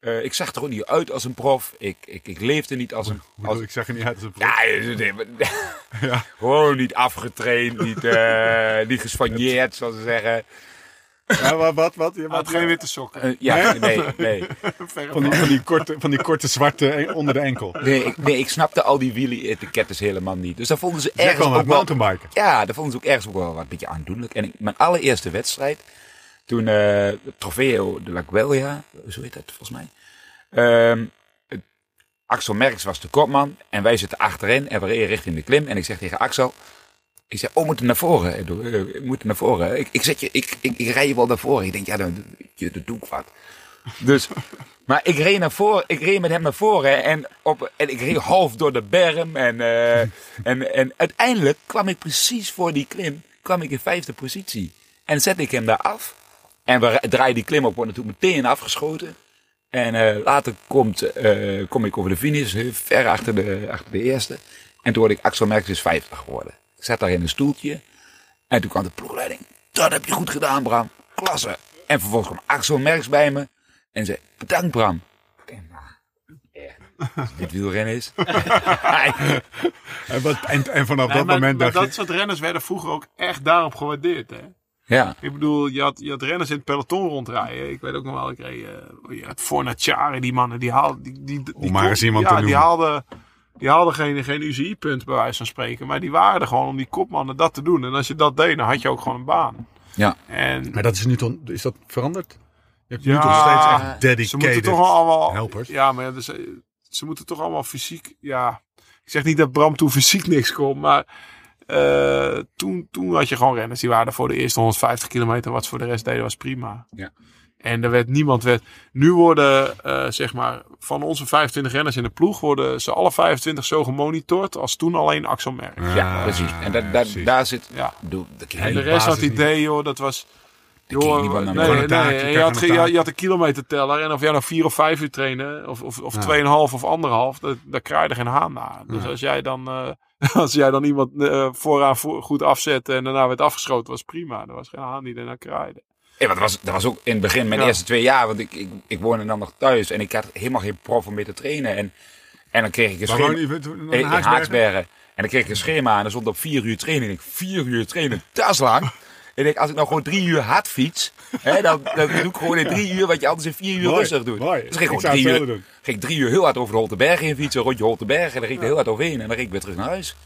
Eh, ik zag er ook niet uit als een prof. Ik, ik, ik leefde niet als een... Als, ik zeg er niet uit als een ja, nee, maar- gewoon niet afgetraind, niet, eh niet gespanjeerd, zoals ze zeggen. Ja, wat, wat, wat? Je had geen witte sokken. Eh, ja, nee, nee. van, die, van, die korte, van die korte zwarte onder de enkel. Nee, ik, nee, ik snapte al die wielie-etikettes helemaal niet. Dus daar vonden ze ergens ook wel... mountainbiken. Ja, daar vonden ze ook ergens ook wel wat een beetje aandoenlijk. En ik, mijn allereerste wedstrijd, toen eh Trofeo de la Guelia, zo heet dat volgens mij. Ehm, Axel Merks was de kopman en wij zitten achterin en we reden richting de klim. En ik zeg tegen Axel, Ik zei, oh, we moeten naar voren. Eh, We moeten naar voren. Ik, ik, zet je, ik, ik, ik rij je wel naar voren. Ik denk, ja, dan, je, dat doe ik wat. Dus, maar ik reed naar voren, ik reed met hem naar voren en, op, en ik reed half door de berm. En, eh, en, en uiteindelijk kwam ik precies voor die klim, kwam ik in vijfde positie. En zette ik hem daar af. En we draaien die klim op, wordt natuurlijk meteen afgeschoten. En eh, later komt, eh, kom ik over de finish, eh, ver achter de, achter de eerste. En toen word ik Axel Merckx is 50 geworden. Ik zat daar in een stoeltje. En toen kwam de ploegleiding. Dat heb je goed gedaan, Bram. Klasse. En vervolgens kwam Axel Merckx bij me. En zei, bedankt Bram. Nou, als dit wielrennen is. En, wat, en, en vanaf Nee, dat maar, moment maar dacht dat je... soort renners werden vroeger ook echt daarop gewaardeerd. Hè? Ja, Ik bedoel, je had, je had renners in het peloton rondrijden. Ik weet ook nog wel, ik reed uh, je had Fornacciari, die mannen, die haalden... Die, die, die, Om maar eens iemand ja, te die noemen. haalden, die haalden geen, geen UCI-punt bij wijze van spreken. Maar die waren er gewoon om die kopmannen dat te doen. En als je dat deed, dan had je ook gewoon een baan. ja. En Maar dat is nu toch... Is dat veranderd? Je hebt nu Ja, toch steeds echt ze moeten dedicated toch allemaal... helpers. Ja, maar ja, dus, eh, ze moeten toch allemaal fysiek... Ja, ik zeg niet dat Bram toen fysiek niks kon, maar... eh, toen, toen had je gewoon renners die waren voor de eerste 150 kilometer. Wat ze voor de rest deden was prima. Ja. En er werd niemand... Werd, nu worden, eh, zeg maar, van onze 25 renners in de ploeg... worden ze alle 25 zo gemonitord als toen alleen Axel Merck. ja, precies. En da, da, precies. daar zit... Ja. Doe, dat En de die rest had basis idee, joh, dat was... Joh, naar nee, nee, taakje, je, had, je, taak. je had een kilometerteller. En of jij nou vier of vijf uur trainen, of, of, of Ja. tweeënhalf of anderhalf, dat, daar krijg je er geen haan naar. Dus Ja. als jij dan, eh, als jij dan iemand eh, vooraan voor, goed afzette en daarna werd afgeschoten, was prima. Er was geen haan die ernaar kraaide. Ja, dat was, dat was ook in het begin, mijn Ja. eerste twee jaar. Want ik, ik, ik woonde dan nog thuis en ik had helemaal geen prof om mee te trainen. En, en dan kreeg ik een schema. in, in Haaksbergen? En dan kreeg ik een schema en er stond op vier uur trainen. En ik, vier uur trainen, dat is lang. En ik als ik nou gewoon drie uur hard fiets, hè, dan, dan doe ik gewoon in drie uur wat je anders in vier uur Mooi, rustig doet. mooi. Dus ging Ik gewoon drie uur, doen. ging ik drie uur heel hard over de Holteberg heen fietsen, rondje Holteberg. En dan ging ik er heel hard overheen en dan ging ik weer terug naar huis.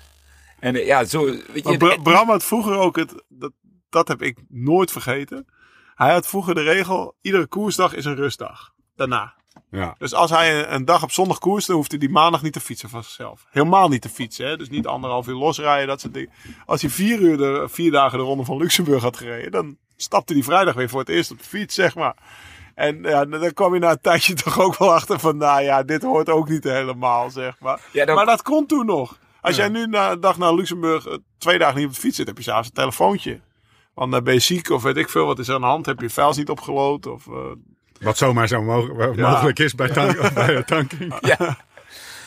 En eh, ja, zo, weet je. Bra- Bram had vroeger ook het, dat, dat heb ik nooit vergeten. Hij had vroeger de regel, iedere koersdag is een rustdag. Daarna. Ja. Dus als hij een, een dag op zondag koerst, dan hoeft hij die maandag niet te fietsen van zichzelf. Helemaal niet te fietsen. Hè? Dus niet anderhalf uur losrijden, dat soort dingen. Als hij vier, uur de, vier dagen de ronde van Luxemburg had gereden, dan stapte hij vrijdag weer voor het eerst op de fiets, zeg maar. En ja, dan kwam je na een tijdje toch ook wel achter van, nou ja, dit hoort ook niet helemaal, zeg maar. Ja, dan- Maar dat kon toen nog. Als Ja. jij nu na een dag naar Luxemburg eh, twee dagen niet op de fiets zit, heb je s'avonds een telefoontje. Want dan ben je ziek of weet ik veel, wat is er aan de hand? Heb je vuils niet opgelood? Of, eh, Wat zomaar zo Ja. mogelijk is bij, tank, bij de tanking. Ja.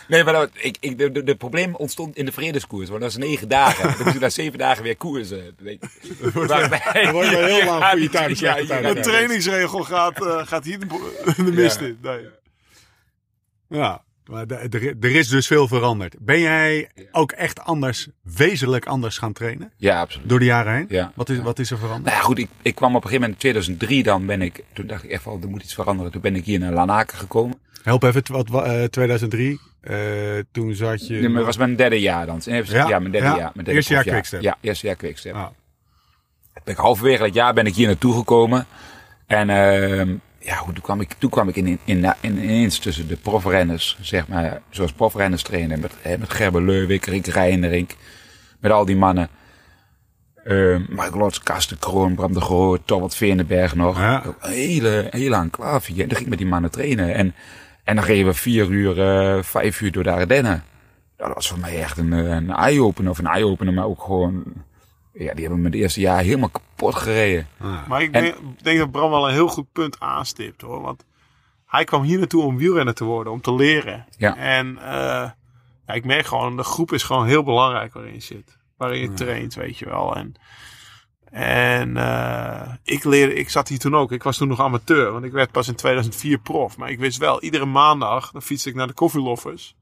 Nee, maar dat, ik, ik, de, de, de probleem ontstond in de vredeskoers. Want dat is negen dagen. Dan moet je na zeven dagen weer koersen. Dan denk ik, Waarbij- dan word je wel heel lang goede tijden, slechte ja, de trainingsregel gaat, eh, gaat hier de, de mist in. Nee. Ja, maar er is dus veel veranderd. Ben jij ook echt anders, wezenlijk anders gaan trainen? Ja, absoluut. Door de jaren heen? Ja. Wat is, wat is er veranderd? Nou ja, goed, ik, ik kwam op een gegeven moment in 2003 dan ben ik, toen dacht ik echt wel, er moet iets veranderen. Toen ben ik hier naar Lanaken gekomen. Help even, wat, wat, eh, 2003, eh, toen zat je... Nee, maar was mijn derde jaar dan. Ja, Ja, mijn derde ja. jaar. Mijn derde Eerste jaar. Quickstep. Ja, eerste jaar Quickstep. Ah. Ben ik halverwege dat jaar ben ik hier naartoe gekomen. En ehm, ja, goed, toen kwam ik, toen kwam ik in, in, in, in- ineens tussen de profrenners, zeg maar, zoals profrenners trainen. Met, hè, met Gerber Leuwik, Rick Rijnderink, met al die mannen. Ehm Mark Lots, Karsten Kroon, Bram de Groot, Torwald Veenenberg nog. Ja. Een hele, hele enclave hier. En dan ging ik met die mannen trainen. En, en dan reden we vier uur, eh, vijf uur door de Ardennen. Dat was voor mij echt een, eh, een eye-opener. Of een eye-opener, maar ook gewoon... Ja, die hebben me het eerste jaar helemaal kapot gereden. Ah. Maar ik En- denk, denk dat Bram wel een heel goed punt aanstipt hoor. Want hij kwam hier naartoe om wielrenner te worden, om te leren. Ja. En eh, ja, ik merk gewoon, de groep is gewoon heel belangrijk waarin je zit. Waarin je traint, weet je wel. En, en eh, ik leerde, ik zat hier toen ook. Ik was toen nog amateur, want ik werd pas in 2004 prof. Maar ik wist wel, iedere maandag, dan fietste ik naar de koffieloffers.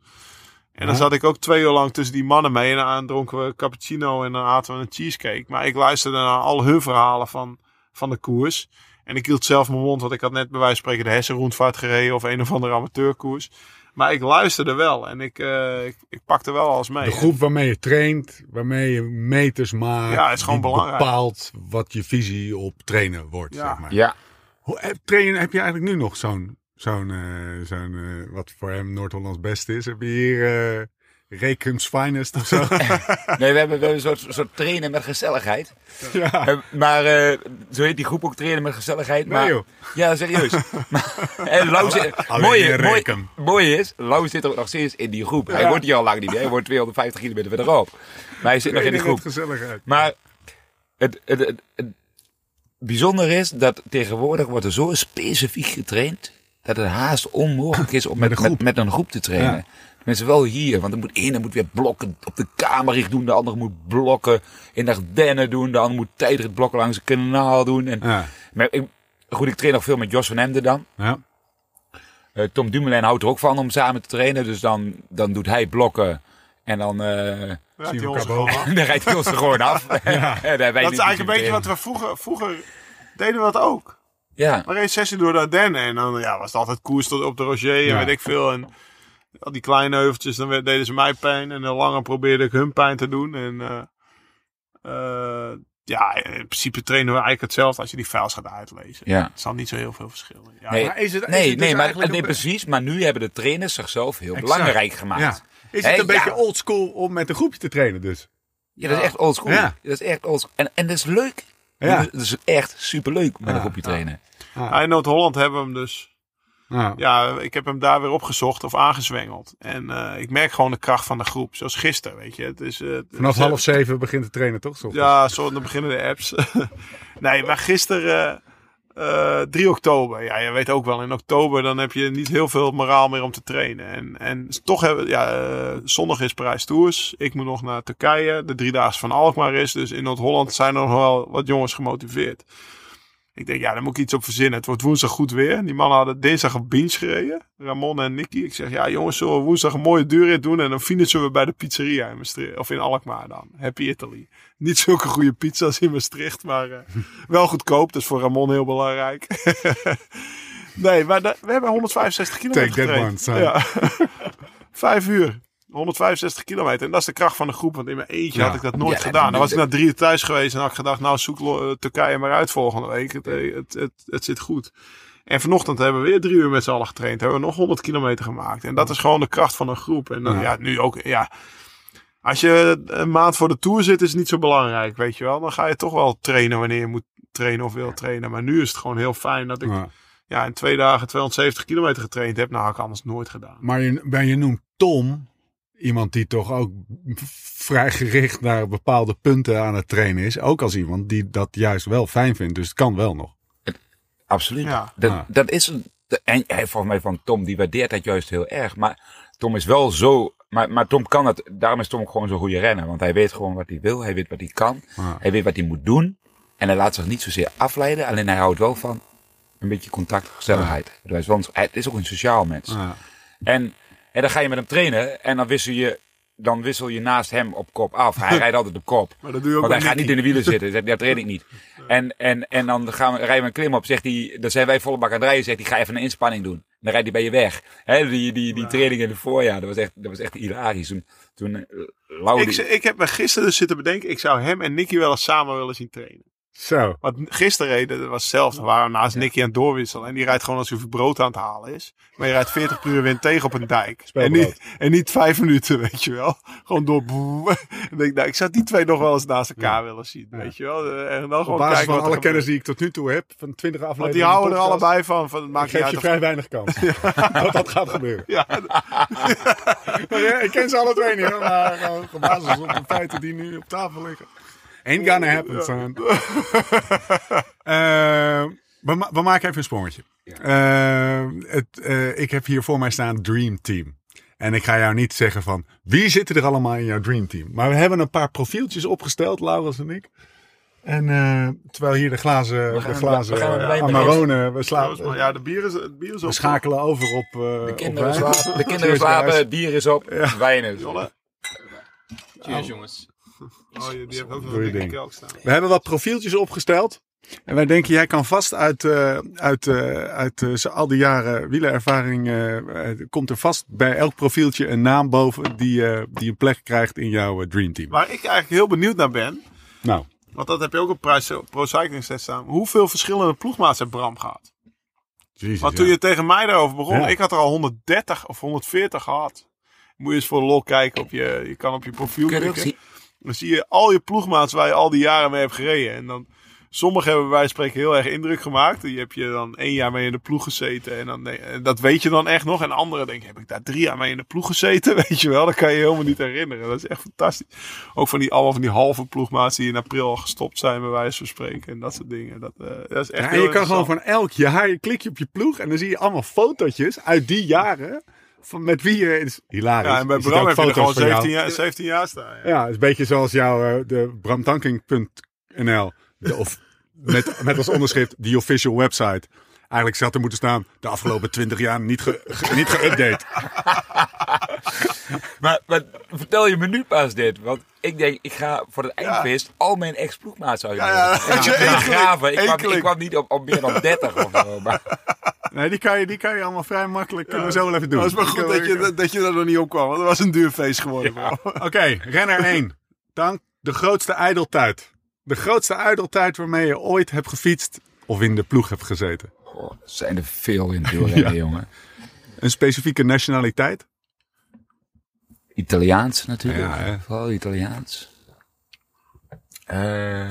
En dan zat ik ook twee uur lang tussen die mannen mee. En dan dronken we cappuccino en dan aten we een cheesecake. Maar ik luisterde naar al hun verhalen van, van de koers. En ik hield zelf mijn mond, want ik had net bij wijze van spreken de Hessenroendvaart gereden. Of een of andere amateurkoers. Maar ik luisterde wel en ik, eh, ik, ik pakte wel alles mee. De groep waarmee je traint, waarmee je meters maakt. Ja, het is gewoon die belangrijk. bepaalt wat je visie op trainen wordt. Ja. Zeg maar. Ja. Hoe, heb, train, heb je eigenlijk nu nog zo'n, zo'n, eh, zo'n eh, wat voor hem Noord-Hollands best is? Heb je hier, eh, Rekums Finest of zo. Nee, we hebben, we hebben een soort, soort trainen met gezelligheid. ja. Eh, maar eh, zo heet die groep ook trainen met gezelligheid. Nee, maar, joh. Ja, serieus. maar, en Lau zit, Alleen mooi, in mooi, is, Lau zit ook nog steeds in die groep. Hij wordt hier al lang niet meer. Hij wordt 250 kilometer verderop. Maar hij zit nog in die groep. gezelligheid. Maar het, het, het, het bijzondere is dat tegenwoordig wordt er zo specifiek getraind dat het haast onmogelijk is om met, een met, een groep te trainen. Ja. Mensen wel hier, want er moet ene moet weer blokken op de Kamerricht doen, de andere moet blokken in de Ardennen doen, de ander moet tijdrit blokken langs het kanaal doen. En, Ja. maar ik, goed, ik train nog veel met Jos van Emden dan. Ja. Eh, Tom Dumoulin houdt er ook van om samen te trainen, dus dan, dan doet hij blokken en dan, eh, Ja, we die ons gewoon af. dan rijdt hij ons er gewoon af. Dan wij Dat is eigenlijk een beetje wat we vroeger, vroeger deden we dat ook. Ja. We reden sessie door de Ardennen en dan ja, was het altijd koers tot op de Roger en Ja. weet ik veel. En al die kleine heuveltjes, dan deden ze mij pijn en dan langer probeerde ik hun pijn te doen. En eh, eh, ja, in principe trainen we eigenlijk hetzelfde als je die files gaat uitlezen. Ja. Het zal niet zo heel veel verschillen. Ja, Nee, Maar is het- is nee, het dus nee, maar, eigenlijk nee een- precies. Maar nu hebben de trainers zichzelf heel Exact. belangrijk gemaakt. Ja. Is het een beetje ja. oldschool om met een groepje te trainen dus? Ja, dat is echt oldschool. Ja. Dat is echt oldschool. En, en dat is leuk. Ja. Dat is echt superleuk met Ja. een groepje trainen. Ja, in Noord-Holland hebben we hem dus. Ja. Ja, ik heb hem daar weer opgezocht of aangezwengeld. En eh, ik merk gewoon de kracht van de groep. Zoals gisteren, weet je. Het is, eh, Vanaf is- half zeven begint te trainen toch? Ja, zo dan beginnen de apps. nee, maar gisteren, eh 3 oktober. Ja, je weet ook wel, in oktober dan heb je niet heel veel moraal meer om te trainen. En, en toch hebben ja, eh, zondag is Parijs Tours. Ik moet nog naar Turkije. De driedaagse van Alkmaar is. Dus in Noord-Holland zijn er nog wel wat jongens gemotiveerd. Ik denk, ja, daar moet ik iets op verzinnen. Het wordt woensdag goed weer. Die mannen hadden dinsdag een binge gereden. Ramon en Nicky. Ik zeg, ja jongens, zullen we woensdag een mooie duurrit doen? En dan finishen we bij de pizzeria in Maastricht. Of in Alkmaar dan. Happy Italy. Niet zulke goede pizza's in Maastricht, maar eh, wel goedkoop. Dat is voor Ramon heel belangrijk. nee, maar we hebben 165 kilometer Take that one. Ja. Vijf uur. 165 kilometer. En dat is de kracht van de groep. Want in mijn eentje Ja. had ik dat nooit Ja, gedaan. Dan was ik na drie uur thuis geweest. En had ik gedacht, nou zoek Lo- Turkije maar uit volgende week. Het, eh, het, het, het zit goed. En vanochtend hebben we weer drie uur met z'n allen getraind. Hebben we nog 100 kilometer gemaakt. En dat is gewoon de kracht van een groep. En dan, Ja. ja. nu ook, ja. Als je een maand voor de Tour zit, is het niet zo belangrijk, weet je wel. Dan ga je toch wel trainen wanneer je moet trainen of wil trainen. Maar nu is het gewoon heel fijn dat ik Ja. ja, in twee dagen 270 kilometer getraind heb. Nou, had ik anders nooit gedaan. Maar je, maar je noemt Tom iemand die toch ook vrij gericht naar bepaalde punten aan het trainen is. Ook als iemand die dat juist wel fijn vindt. Dus het kan wel nog. Absoluut. Ja. Dat, Ja. dat is een, en hij volgens mij van Tom, die waardeert dat juist heel erg. Maar Tom is wel zo, maar, maar Tom kan het, daarom is Tom ook gewoon zo'n goede renner. Want hij weet gewoon wat hij wil, hij weet wat hij kan, Ja. hij weet wat hij moet doen. En hij laat zich niet zozeer afleiden, alleen hij houdt wel van een beetje contact, gezelligheid. Hij is hij ook een sociaal mens. Ja. En, en dan ga je met hem trainen en dan wissel je, dan wissel je naast hem op kop af. Hij rijdt altijd op kop. Maar dat doe je ook Want hij gaat niet in de wielen zitten. Zegt, dat train ik niet. En, en, en dan gaan we, rijden we een klim op. Zegt hij, dan zijn wij volle bak aan het rijden. Zegt hij, ga even een inspanning doen. Dan rijdt hij bij je weg. Die, die, die training in het voorjaar, dat was echt, dat was echt hilarisch. Toen, toen eh, Ik, ik heb me gisteren dus zitten bedenken, ik zou hem en Nicky wel eens samen willen zien trainen. Zo. Want gisteren reden, dat was hetzelfde. We waren naast Nicky aan het doorwisselen. En die rijdt gewoon alsof hij brood aan het halen is. Maar je rijdt 40 per uur wind tegen op een dijk. En niet, en niet vijf minuten, weet je wel. Gewoon door. En denk, ik, nou, ik zou die twee nog wel eens naast elkaar willen zien, weet je wel. En dan gewoon Op basis kijken van wat alle kennis die ik tot nu toe heb, van 20 afleveringen. Want die houden er allebei van. van het maakt geef je of- vrij weinig kans. dat dat gaat gebeuren. Ja, ik ken ze alle twee niet, maar gewoon op basis op de feiten die nu op tafel liggen. Ain't gonna happen, son. Eh, we, ma- we maken even een sprongetje. Eh, het, eh, ik heb hier voor mij staan Dream Team. En ik ga jou niet zeggen van wie zitten er allemaal in jouw Dream Team. Maar we hebben een paar profieltjes opgesteld, Laurens en ik. En eh, terwijl hier de glazen, gaan- de glazen we gaan eh, Amarone, we, sla- Proost, man. ja, de bier is, het bier is we op. schakelen over op, de op kinderen wijn. slapen, de kinderen Cheers, slapen, guys. het bier is op, wijn is op. Cheers, jongens. Oh, je- die heeft ook nog een kelk staan. We hebben wat profieltjes opgesteld. En wij denken, jij kan vast uit, eh, uit, eh, uit eh, al die jaren wielerervaring, komt er vast bij elk profieltje een naam boven die, eh, die een plek krijgt in jouw dreamteam. Waar ik eigenlijk heel benieuwd naar ben, Nou, want dat heb je ook op Prijs- Pro Cycling Set staan. Hoeveel verschillende ploegmaats heeft Bram gehad? jezus, Want toen ja. je tegen mij daarover begon, Ja. ik had er al 130 of 140 gehad. Moet je eens voor de lol kijken op je, je kan op je profiel ook klikken. Dan zie je al je ploegmaats waar je al die jaren mee hebt gereden. En dan, sommigen hebben bij wijze van spreken heel erg indruk gemaakt. Die heb je dan één jaar mee in de ploeg gezeten. En dan, nee, dat weet je dan echt nog. En anderen denken, heb ik daar drie jaar mee in de ploeg gezeten? Weet je wel, dat kan je helemaal niet herinneren. Dat is echt fantastisch. Ook van die, allemaal van die halve ploegmaats die in april al gestopt zijn bij wijze van spreken. En dat soort dingen. Dat, eh, dat is echt Ja, je kan gewoon van elk jaar, je klik je op je ploeg en dan zie je allemaal fotootjes uit die jaren. Van met wie je. Het is hilarisch. Ja, en bij Je Bram heb je er gewoon foto's van jou. 17 jaar, 17 jaar staan. Ja. Ja, het is een beetje zoals jouw eh, de bramtanking.nl. Of- Met, met als onderschrift die official website. Eigenlijk zou er moeten staan de afgelopen 20 jaar niet, ge, ge- niet geüpdate. Maar, maar vertel je me nu pas dit? Want ik denk, ik ga voor het eindfeest al mijn ex-ploegmaats uitnodigen. Ja, ja, ik ga graven. Ik kwam, enkeling. ik kwam niet op, op meer dan 30 of zo. Maar, Nee, die kan je, die kan je allemaal vrij makkelijk. Kunnen we zo wel even doen. Dat is maar goed dat je, dat, dat je er nog niet op kwam. Want dat was een duur feest geworden. Oké, renner 1. Dank de grootste ijdeltijd. De grootste ijdeltijd waarmee je ooit hebt gefietst of in de ploeg hebt gezeten. Goh, zijn er veel in het wielrennen, jongen. Een specifieke nationaliteit? Italiaans natuurlijk. Ja. Vooral Italiaans.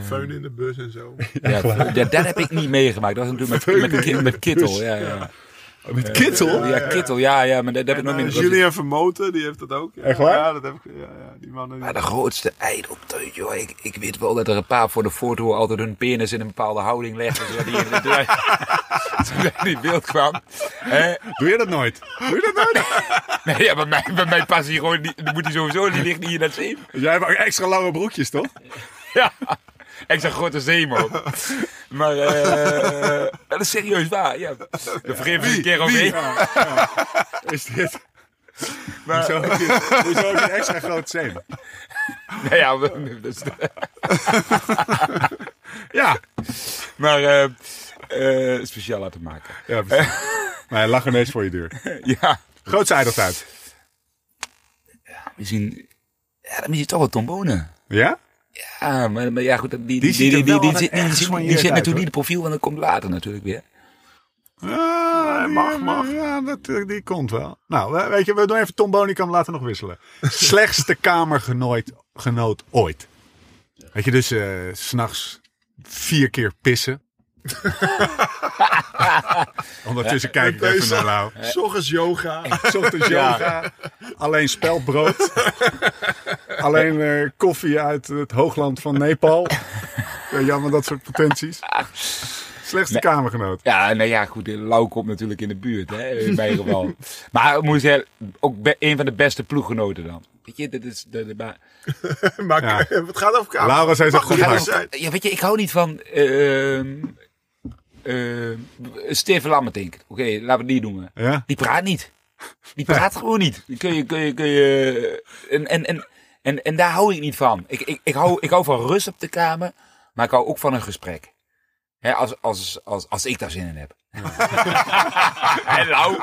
Feun in de bus en zo. ja, ja, dat heb ik niet meegemaakt. Dat was natuurlijk met, met, Ki- met Kittel. Ja, ja. Met Kittel? ja, Kittel. Ja, ja, maar dat heb ik nog niet eh, Julien Vermoten, die heeft dat ook. Ja, Echt waar? Ja, dat heb ik. Ja, ja, die mannen. Maar de grootste ijdeltuit, joh. Ik, ik weet wel dat er een paar voor de foto altijd hun penis in een bepaalde houding legden. Zodat die in de die in beeld kwam. Hè? Doe je dat nooit? Doe je dat nooit? Nee, ja, bij mij, bij mij past hij gewoon niet. Dan moet hij sowieso, die ligt niet in dat zeem. Jij hebt ook extra lange broekjes, toch? Ja. Ik zag grote zeem op. Maar eh dat is serieus waar. Ja. De vergeef ik een keer overheen. Is dit... Hoezo heb je, hoezo heb je een extra groot zeem? Nou ja, is- Ja. maar eh, eh, speciaal laten maken. ja precies. Maar hij lag ineens voor je deur. Ja. Grootste ijdeltijd. Misschien, ja, dan misschien toch wel tombonen. Ja? Ja, maar, maar ja, goed, die, die, Die ziet die, zit, die, zit, die natuurlijk niet in het profiel, want dat komt later natuurlijk weer. Ja, mag, mag. Ja, dat, eh, die komt wel. Nou, we- weet je, we doen even Tom Bonikam laten nog wisselen. Slechtste kamergenoot genoot ooit. Weet je, dus eh, s s'nachts vier keer pissen. Ondertussen kijk ik even naar Lau. Ochtends yoga. Ochtends yoga. Alleen spelbrood. Alleen eh, koffie uit het hoogland van Nepal. Je allemaal dat soort potenties. Slechtste Nee. kamergenoot. Ja, nou ja, goed, Lau komt natuurlijk in de buurt, hè, in mijn geval. Maar moet zeggen, ook een van de beste ploeggenoten dan. Weet je, dit is... De, de, maar, Maar Ja. het gaat over kamer. Laura zei zo goed ja, weet je, ik hou niet van... ehm ehm Steven Lammertink. Oké, laten we die noemen. Ja? Die praat niet. Die praat gewoon niet. Kun je, kun je, kun je, en, en, en, en, en daar hou ik niet van. Ik, ik, ik, hou, ik hou van rust op de kamer, maar ik hou ook van een gesprek. Hè, als, als, als, als ik daar zin in heb. Hallo.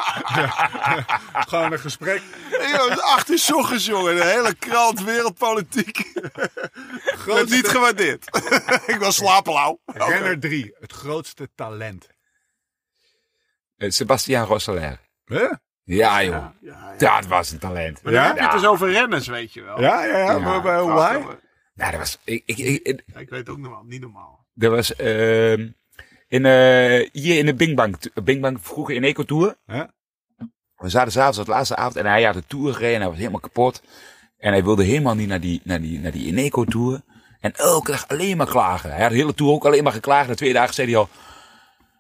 Gewoon een gesprek. Is acht uur 's ochtends, jongen. De hele krant, wereldpolitiek. Wordt niet gewaardeerd. ik wil slapen, lauw. Renner 3, het grootste talent. Eh, Sebastian Rosseler. Huh? Ja, joh. Ja, ja. Dat was een talent. Maar dan Ja? heb je het dus over renners, weet je wel. Ja, ja, ja. Ja. maar even. Nou, dat was... Ik, ik, ik, Ja, ik weet het ook nog wel. Niet normaal. Dat was... ehm in, eh, hier in de Bing Bang. Bing Bang vroeger in Eco Tour. Ja. We zaten s'avonds, de laatste avond, en hij had de tour gereden en hij was helemaal kapot. En hij wilde helemaal niet naar die, naar die, naar die Ineco tour. En elke dag alleen maar klagen. Hij had de hele tour ook alleen maar geklaagd. Na twee dagen zei hij al,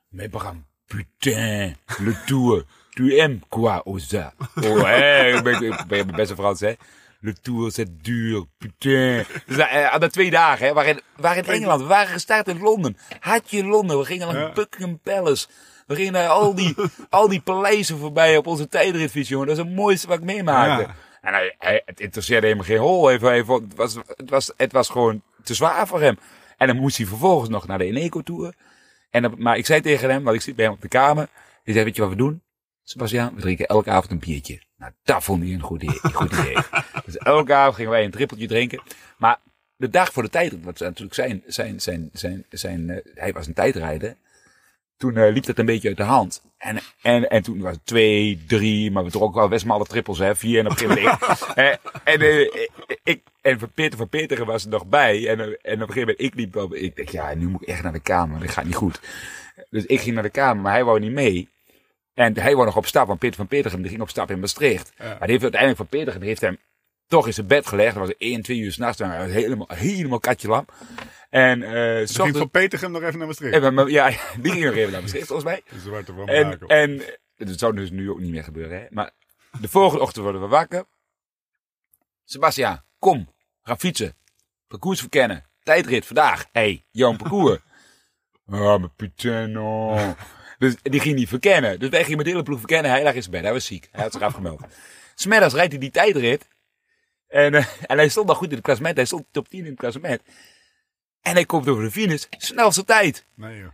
mais Bram, putain, le tour, tu aimes quoi ça? Oh, hè, ik ben, ben best een Frans, hè. Le tour, c'est dur, putain. Dus had na twee dagen, hè, waren, waren in Engeland, we waren gestart in Londen. Had je Londen, we gingen naar Ja. Buckingham Palace. We gingen naar al die, al die paleizen voorbij op onze tijdritfiets, jongen. Dat is het mooiste wat ik meemaakte. Ja. En hij, hij, het interesseerde hem geen hol. Hij, het, was, het, was, het was gewoon te zwaar voor hem. En dan moest hij vervolgens nog naar de Eneco Tour. En dan, maar ik zei tegen hem, want ik zit bij hem op de kamer. Ik zei, weet je wat we doen? Sebastian, we drinken elke avond een biertje. Nou, dat vond hij een goed idee. Een goed idee. dus elke avond gingen wij een trippeltje drinken. Maar de dag voor de tijdrit, wat natuurlijk zijn, zijn, zijn, zijn, zijn, eh, hij was een tijdrijder. toen eh, liep dat een beetje uit de hand. En, en, en toen was het twee, drie, maar we trokken wel best maar alle trippels, hè. Vier en op een gegeven moment. eh, en, ik, en van Peter van Peteren was er nog bij. En, en op een gegeven moment, ik liep wel, ik dacht, ja, nu moet ik echt naar de kamer. Dat gaat niet goed. Dus ik ging naar de kamer, maar hij wou niet mee. En hij wou nog op stap, want Peter van Petergem die ging op stap in Maastricht. Maar die heeft uiteindelijk van Petergem die heeft hem toch in zijn bed gelegd. Dat was 1, 2 uur s'nachts. Hij was helemaal, helemaal katje lam. En Ze ging van Petergem nog even naar Maastricht. en, ja, die ging nog even naar Maastricht volgens mij. De zwarte van En, en dat zou dus nu ook niet meer gebeuren. Hè? Maar de volgende ochtend worden we wakker. Sebastian, kom, ga fietsen. Parcours verkennen. Tijdrit vandaag. Hé, hey, jouw parcours. Ah, mijn puteno. Dus die ging niet verkennen. Dus wij gingen met de hele ploeg verkennen. Hij lag in zijn bed. Hij was ziek. Hij had zich afgemeld. Smiddags rijdt hij die tijdrit. En, eh, en hij stond nog goed in het klassement. Hij stond top 10 in het klassement. En hij komt over de finish. Snelste tijd. Nee, joh.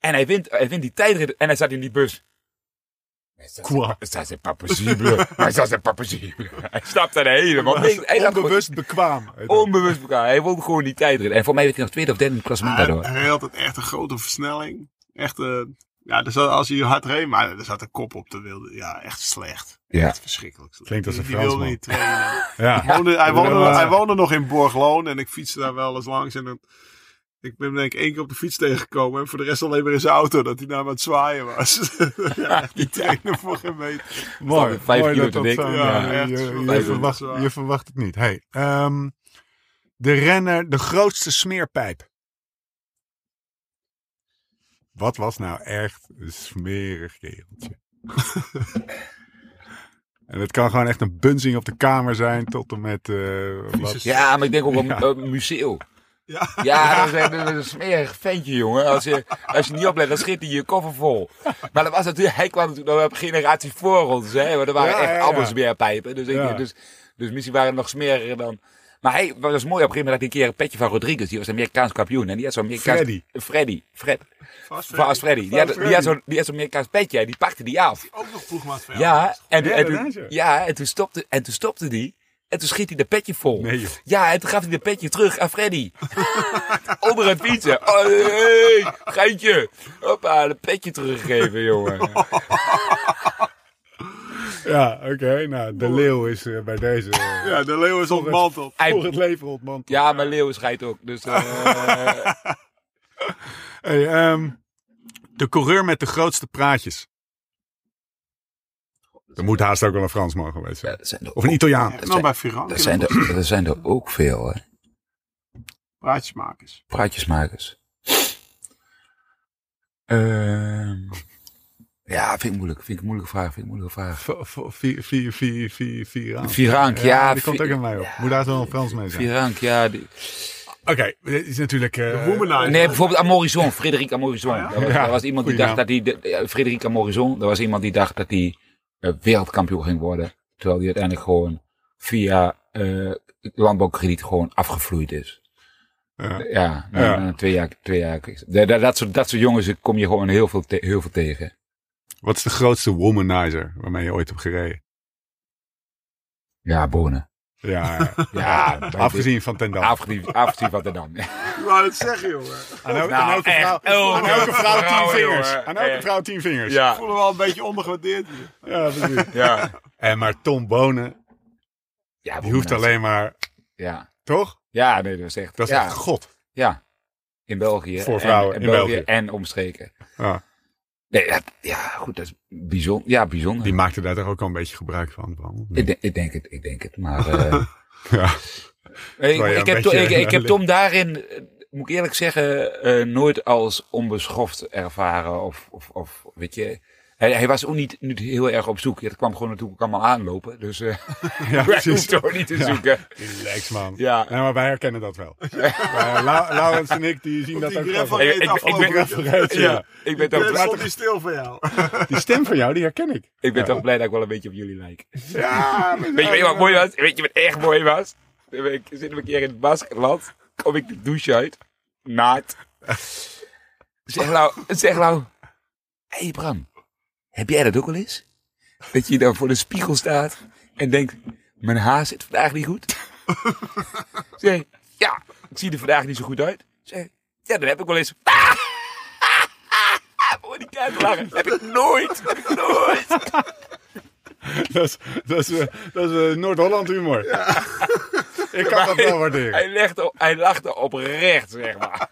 En hij wint, hij wint die tijdrit en hij zat in die bus. Quoi? Ça c'est pas possible. Maar ça c'est pas possible. Hij stapte er helemaal niks. Hij had gewoon Onbewust bekwaam. onbewust elkaar. Hij wilde gewoon die tijdrit. En voor mij werd hij nog tweede of derde in het klassement Hij, daardoor. hij had het echt een grote versnelling. Echt, eh, ja, zat, als hij hard reed, maar er zat een kop op. De wilde, ja, echt slecht. Ja. Echt verschrikkelijk. slecht. Klinkt als een die wilde Fransman. niet trainen. Ja. Hij woonde, hij, woonde, Ja. hij woonde nog in Borgloon en ik fietste daar wel eens langs. En dan, ik ben denk ik één keer op de fiets tegengekomen. En voor de rest alleen maar in zijn auto, dat hij naar aan het zwaaien was. ja, die trainen voor geen meter. Mooi. Vijf Mooi kilo dat te dik. zo- Ja, ja, echt. je, verwacht, je verwacht het niet. Hey, ehm, de renner, de grootste smeerpijp. Wat was nou echt een smerig kereltje? en het kan gewoon echt een bunzing op de kamer zijn tot en met... eh, wat, Ja, maar ik denk ook Ja. op een museum. Ja. Ja, dat is, een- dat is een smerig ventje, jongen. Als je, als je niet oplet, dan schiet hij je koffer vol. Maar dat was natuurlijk, hij kwam natuurlijk nog op generatie voor ons, hè. Maar er waren Ja, echt ja, ja. allemaal smeerpijpen. Dus, ik, Ja. dus, dus misschien waren er nog smeriger dan... Maar hij was mooi op een gegeven moment had hij een keer een petje van Rodriguez. Die was Amerikaans kampioen. En die had zo'n Amerikaans... Freddy. Freddy. Fred. Vast Freddy. Die had, die had zo'n die had zo'n Amerikaans petje. En die pakte die af. Ook nog ploegmaat van jou. Ja, en, Ja, en, dat toen, ja, en toen stopte, en toen stopte die. En toen schiet hij de petje vol. Nee, joh. Ja, en toen gaf hij de petje terug aan Freddy. Onder het fietsen. Oh, hey, geintje. Hoppa, de petje teruggegeven, jongen. Ja, oké. nou, de leeuw is eh, bij deze eh, Ja, de leeuw is ontmanteld. Hij- voor het leven ontmanteld. ja, maar Leeuw scheidt ook. Dus, eh, Hey, ehm, de coureur met de grootste praatjes. Er moet haast ook wel een Fransman geweest zijn. er Of een Italiaan. dat Nou, zijn, bij dat zijn er, dat zijn er ook veel, hè. Praatjesmakers. Praatjesmakers. Ehm ja, vind ik moeilijk. Vind ik een moeilijke vraag. Vind ik een moeilijke vraag. Vier, vier, vier, vier, vier aan. Virank, ja. Die komt ook aan mij op. Moet daar wel een Frans mee zijn. Virank, ja. die- Oké, dit is natuurlijk... eh, womanizer. Nee, bijvoorbeeld Amorison, Frederik Amorison. Oh ja? Dat was, Ja, dat was iemand die dacht dat hij, Frederik Amorison, dat was iemand die dacht dat hij eh, wereldkampioen ging worden. Terwijl hij uiteindelijk gewoon via eh landbouwkrediet gewoon afgevloeid is. Ja. Ja, na, Ja. na twee jaar, twee jaar. Dat, dat, dat, soort, dat soort jongens kom je gewoon heel veel, te- heel veel tegen. Wat is de grootste womanizer waarmee je ooit hebt gereden? Ja, Bonen. Ja, Ja, afgezien van Ten Dam. Afgezien, afgezien van de Dam. Ik wou het zeggen, jongen. Aan, elke- Nou, aan elke echt, vrouw, elke aan elke vrouw tien vrouw, vingers. Aan elke vrouw tien vingers. Ik Ja, voel me wel een beetje ondergewaardeerd hier. Ja, precies. ja. En maar Tom Bonen, ja die hoeft alleen maar... Ja, Toch? ja nee, dat is echt. Dat is ja. echt god. Ja, in België. Voor En- vrouwen in, in België, België. en omstreken. Ja, Nee, dat, ja, goed, dat is bijzonder. Ja, bijzonder. die maakte daar toch ook al een beetje gebruik van. Bram? ik, denk, ik denk het, ik denk het. Maar eh, Ja. ik, ik, heb, to- ik, ik heb Tom daarin, eh, moet ik eerlijk zeggen, eh, nooit als onbeschoft ervaren. Of, of, of weet je. Hij, hij was ook niet, niet heel erg op zoek. Het kwam gewoon natuurlijk allemaal aanlopen. Dus eh ja, ook niet te Ja. zoeken. Relax, man. Ja. Nee, maar wij herkennen dat wel. Lau- Laurens en ik, die zien dat die ook wel. van Ik- ik- ik afgelopen ben-. Vooruit, ja. Ja, ik ben, toch, blij- stond niet stil voor jou. Die stem van jou, die herken ik. ik ben toch blij dat ik wel een beetje op jullie lijk. Ja, Weet je, weet je wat mooi was? Weet je wat echt mooi was? Ik, zit een keer in het basketland. Kom ik de douche uit. Naakt. Zeg nou, zeg nou. Hé hey Bram, heb jij dat ook wel eens? Dat je dan voor de spiegel staat en denkt, mijn haar zit vandaag niet goed. Zeg, ja, ik zie er vandaag niet zo goed uit. Zeg, ja, dat heb ik wel eens. Voor die te lachen. Heb ik nooit. Heb ik nooit. Dat is, dat is, eh, dat is eh, Noord-Holland humor. Ik kan dat wel waarderen. Hij, legde, hij lachte oprecht, zeg maar.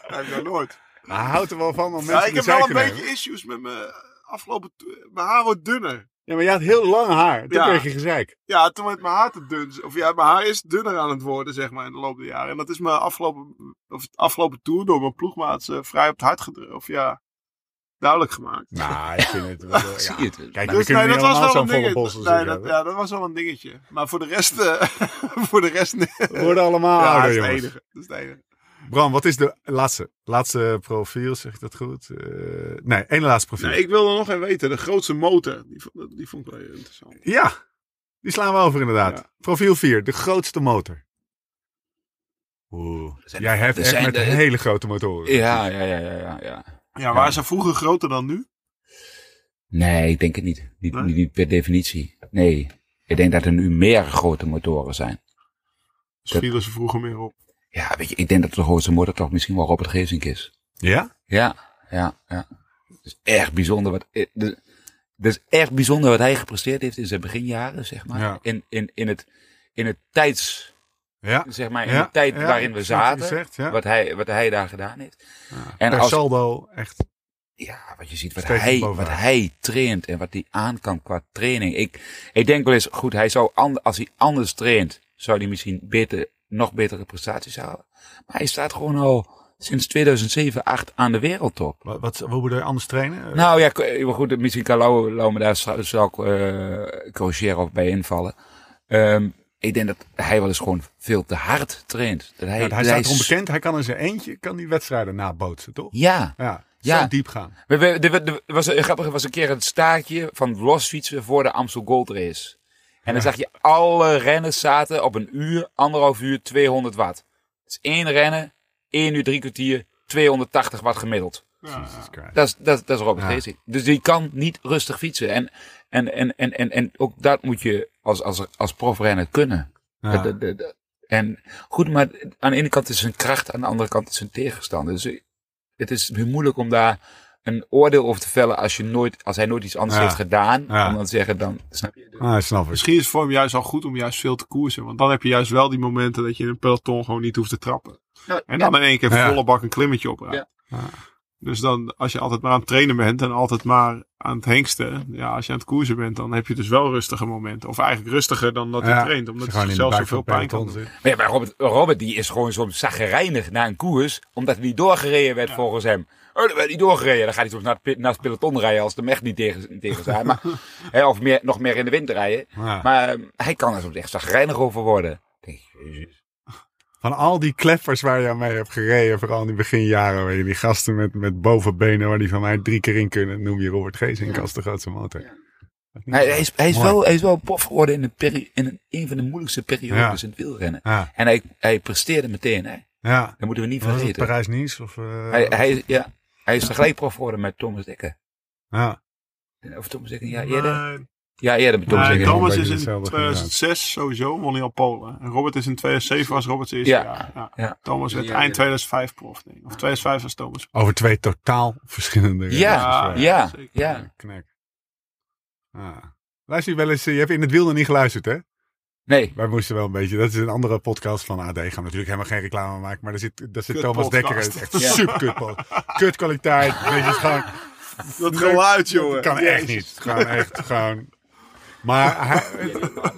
Heb ik nog nooit. Maar hij houdt er wel van om mensen Ja, ik heb wel een beetje issues met mijn afgelopen... Mijn haar wordt dunner. Ja, maar je had heel lang haar. Toen Ja. kreeg je gezeik. Ja, toen werd mijn haar te dun. Of ja, mijn haar is dunner aan het worden, zeg maar, in de loop der jaren. En dat is me afgelopen, of het afgelopen tour door mijn ploegmaats eh, vrij op het hart gedrukt. Of ja, duidelijk gemaakt. Nou, ik vind het wel... Zie ja. je het? Kijk, Dus we kunnen nee, niet dat was allemaal wel zo'n een dingetje. Nee, dat, ja, dat was wel een dingetje. Maar voor de rest, eh, voor de rest, nee. We worden allemaal Ja, dat ouder, is het jongens. enige. Dat is het enige. Bram, wat is de laatste? Laatste profiel, zeg ik dat goed? Eh, nee, één laatste profiel. Nee, ik wilde nog even weten. De grootste motor. Die, vond- die vond ik wel heel interessant. Ja, die slaan we over inderdaad. Ja. Profiel 4, de grootste motor. Oeh, zijn- jij hebt er echt met de- hele grote motoren. Ja, ja, ja, ja, ja, ja. Ja, waren ze vroeger groter dan nu? Nee, ik denk het niet. Niet, Nee? niet, per definitie. Nee. Ik denk dat er nu meer grote motoren zijn. Dus vielen ze vroeger meer op. Ja, weet je, ik denk dat de grootste motor toch misschien wel Robert Geesink is. Ja? Ja, ja, ja. Het is echt bijzonder wat, eh, het is echt bijzonder wat hij gepresteerd heeft in zijn beginjaren, zeg maar. Ja. In, in, in het, in het tijds, Ja. zeg maar, in Ja, de tijd ja, waarin we zaten. zegt, wat, hij, wat hij daar gedaan heeft. En Per als, saldo echt. ja, wat je ziet, wat Steeds hij, bovenaan. wat hij traint en wat hij aan kan qua training. Ik, ik denk wel eens, goed, hij zou and, als hij anders traint, zou hij misschien beter, nog betere prestaties halen. Maar hij staat gewoon al sinds 2007, 8 aan de wereldtop. Wat, wat, hoe moet je anders trainen? Nou ja, maar goed, misschien kan Lau, Lau me daar straks ook eh corrigeren of bij invallen. Ehm, ik denk dat hij wel eens gewoon veel te hard traint. Dat hij, Ja, hij dat staat is- erom bekend, hij kan in zijn eentje kan die wedstrijden nabootsen, toch? Ja, Ja, Ja. zo diep gaan. We, we, was, grappig, was een keer een staartje van losfietsen voor de Amstel Gold Race. En dan zag je alle renners zaten op een uur, anderhalf uur, 200 watt. Dat is één rennen, één uur, drie kwartier, 280 watt gemiddeld. Jesus Christ. Dat is, dat, dat is Robert Ja. Dus die kan niet rustig fietsen. En, en, en, en, en, en ook dat moet je als, als, als profrenner kunnen. Ja. Dat- dat- dat- dat- En goed, maar aan de ene kant is zijn kracht, aan de andere kant is zijn tegenstander. Dus het is heel moeilijk om daar een oordeel over te vellen als, je nooit, als hij nooit iets anders Ja. heeft gedaan. Ja. Om dan te zeggen, dan snap je. Ah, snap ik. Misschien is het voor hem juist al goed om juist veel te koersen. Want dan heb je juist wel die momenten dat je in een peloton gewoon niet hoeft te trappen. Nou, En dan in één keer Ja. volle bak een klimmetje oprijden. Ja. Dus dan, als je altijd maar aan het trainen bent en altijd maar aan het hengsten. Ja, als je aan het koersen bent, dan heb je dus wel rustige momenten. Of eigenlijk rustiger dan dat Ja, hij traint. Omdat hij je buik zoveel pijn kan doen. Maar ja, maar Robert, Robert die is gewoon soms zaggerijnig na een koers, omdat hij niet doorgereden werd volgens hem. Oh, dan werd hij doorgereden. Dan gaat hij soms naar het, naar het peloton rijden als de hem echt niet tegen, niet tegen zijn. Maar, hè, of meer, nog meer in de winter rijden. Ja. Maar eh, hij kan er soms echt zaggerijnig over worden. Denk, jezus. Van al die kleffers waar je aan mee hebt gereden, vooral in die beginjaren, weet je, die gasten met, met bovenbenen waar die van mij drie keer in kunnen, noem je Robert Geesink als de grootste motor. Hij, hij is, hij, is wel, hij is wel prof geworden in peri- in een, een van de moeilijkste periodes Ja. in het wielrennen. Ja, En hij, hij presteerde meteen, hè. ja. Dat moeten we niet vergeten. Parijs-Nice? Of, eh, Hij, hij, ja, hij is tegelijk prof geworden met Thomas Dekker. ja. Of Thomas Dekker, ja, eerder? Nee, Ja, eerder met Thomas nee, Dekker. Thomas- is in hetzelfde 2006 sowieso, won hij al Polen. En Robert is in 2007 was Robert's eerste Ja. jaar. Ja. Ja. Thomas werd Ja, eind ja. 2005 prof, denk ik. Of 2005 was Thomas. Over twee totaal verschillende Ja, ja, zeker. ja. Knek. Ah. Luister je wel eens, je hebt in het wiel nog niet geluisterd, hè? Nee. Wij moesten wel een beetje, dat is een andere podcast van AD. Gaan we natuurlijk helemaal geen reclame maken, maar daar zit, daar zit Thomas Dekker in. podcast. Echt Ja. super kut. Kut kwaliteit, weet is gewoon... Dat geluid, jongen. Dat kan echt niet. Gewoon echt, gewoon... Maar hij,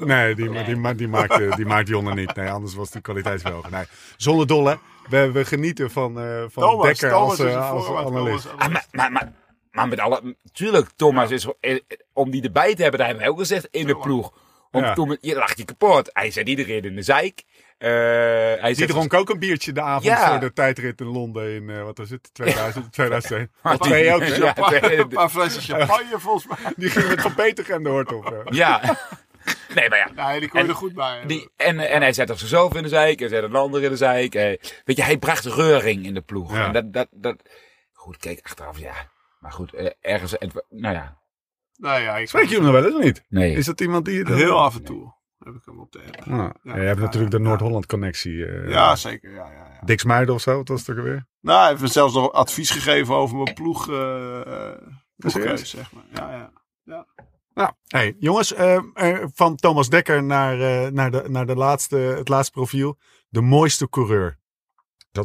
nee, die, die, ma- die, maakt, die maakt Jonne niet. Nee, anders was die kwaliteit wel hoger. Nee, zonder dolle. We, we genieten van, eh van Thomas, Dekker Thomas als, is eh, als voorwaarts, analist. Ah, maar, maar, maar, maar met alle... Tuurlijk, Thomas is... Om die erbij te hebben, dat hebben wij ook gezegd in de ploeg. Om Ja. toen, je lacht je kapot. Hij zet iedereen in de zeik. Eh hij Die dronk ook een biertje de avond Ja. voor de tijdrit in Londen in, eh, wat was het, 2000, 2002. Maar Of twee ook? Ja, Een paar champagne volgens mij. Die ging met Van Peter en de hoort op. ja. Nee, maar ja. Nee, die kon je En er goed bij. Die, en, en hij zet er zichzelf in de zeik. Hij zet een ander in de zeik. weet je, hij bracht reuring in de ploeg. Ja. En dat, dat, dat... Goed, kijk, achteraf, ja. Maar goed, eh, ergens... het- Nou ja, Nou ja, ik Spreek je hem nog wel eens of niet? Nee. Is dat iemand die... Heel af en toe. Heb ik hem op de app. Ah, Ja, je hebt ja, natuurlijk de ja. Noord-Holland-connectie. eh, Ja, zeker. Ja, ja, ja. Smuiden of zo, wat was het ook alweer? Nou, hij heeft me zelfs nog advies gegeven over mijn ploeg, eh eh, ploegkeus, serieus? zeg maar. Ja, ja. Nou, hey, jongens, eh, eh, van Thomas Dekker naar, eh, naar, de, naar de laatste, het laatste profiel. De mooiste coureur.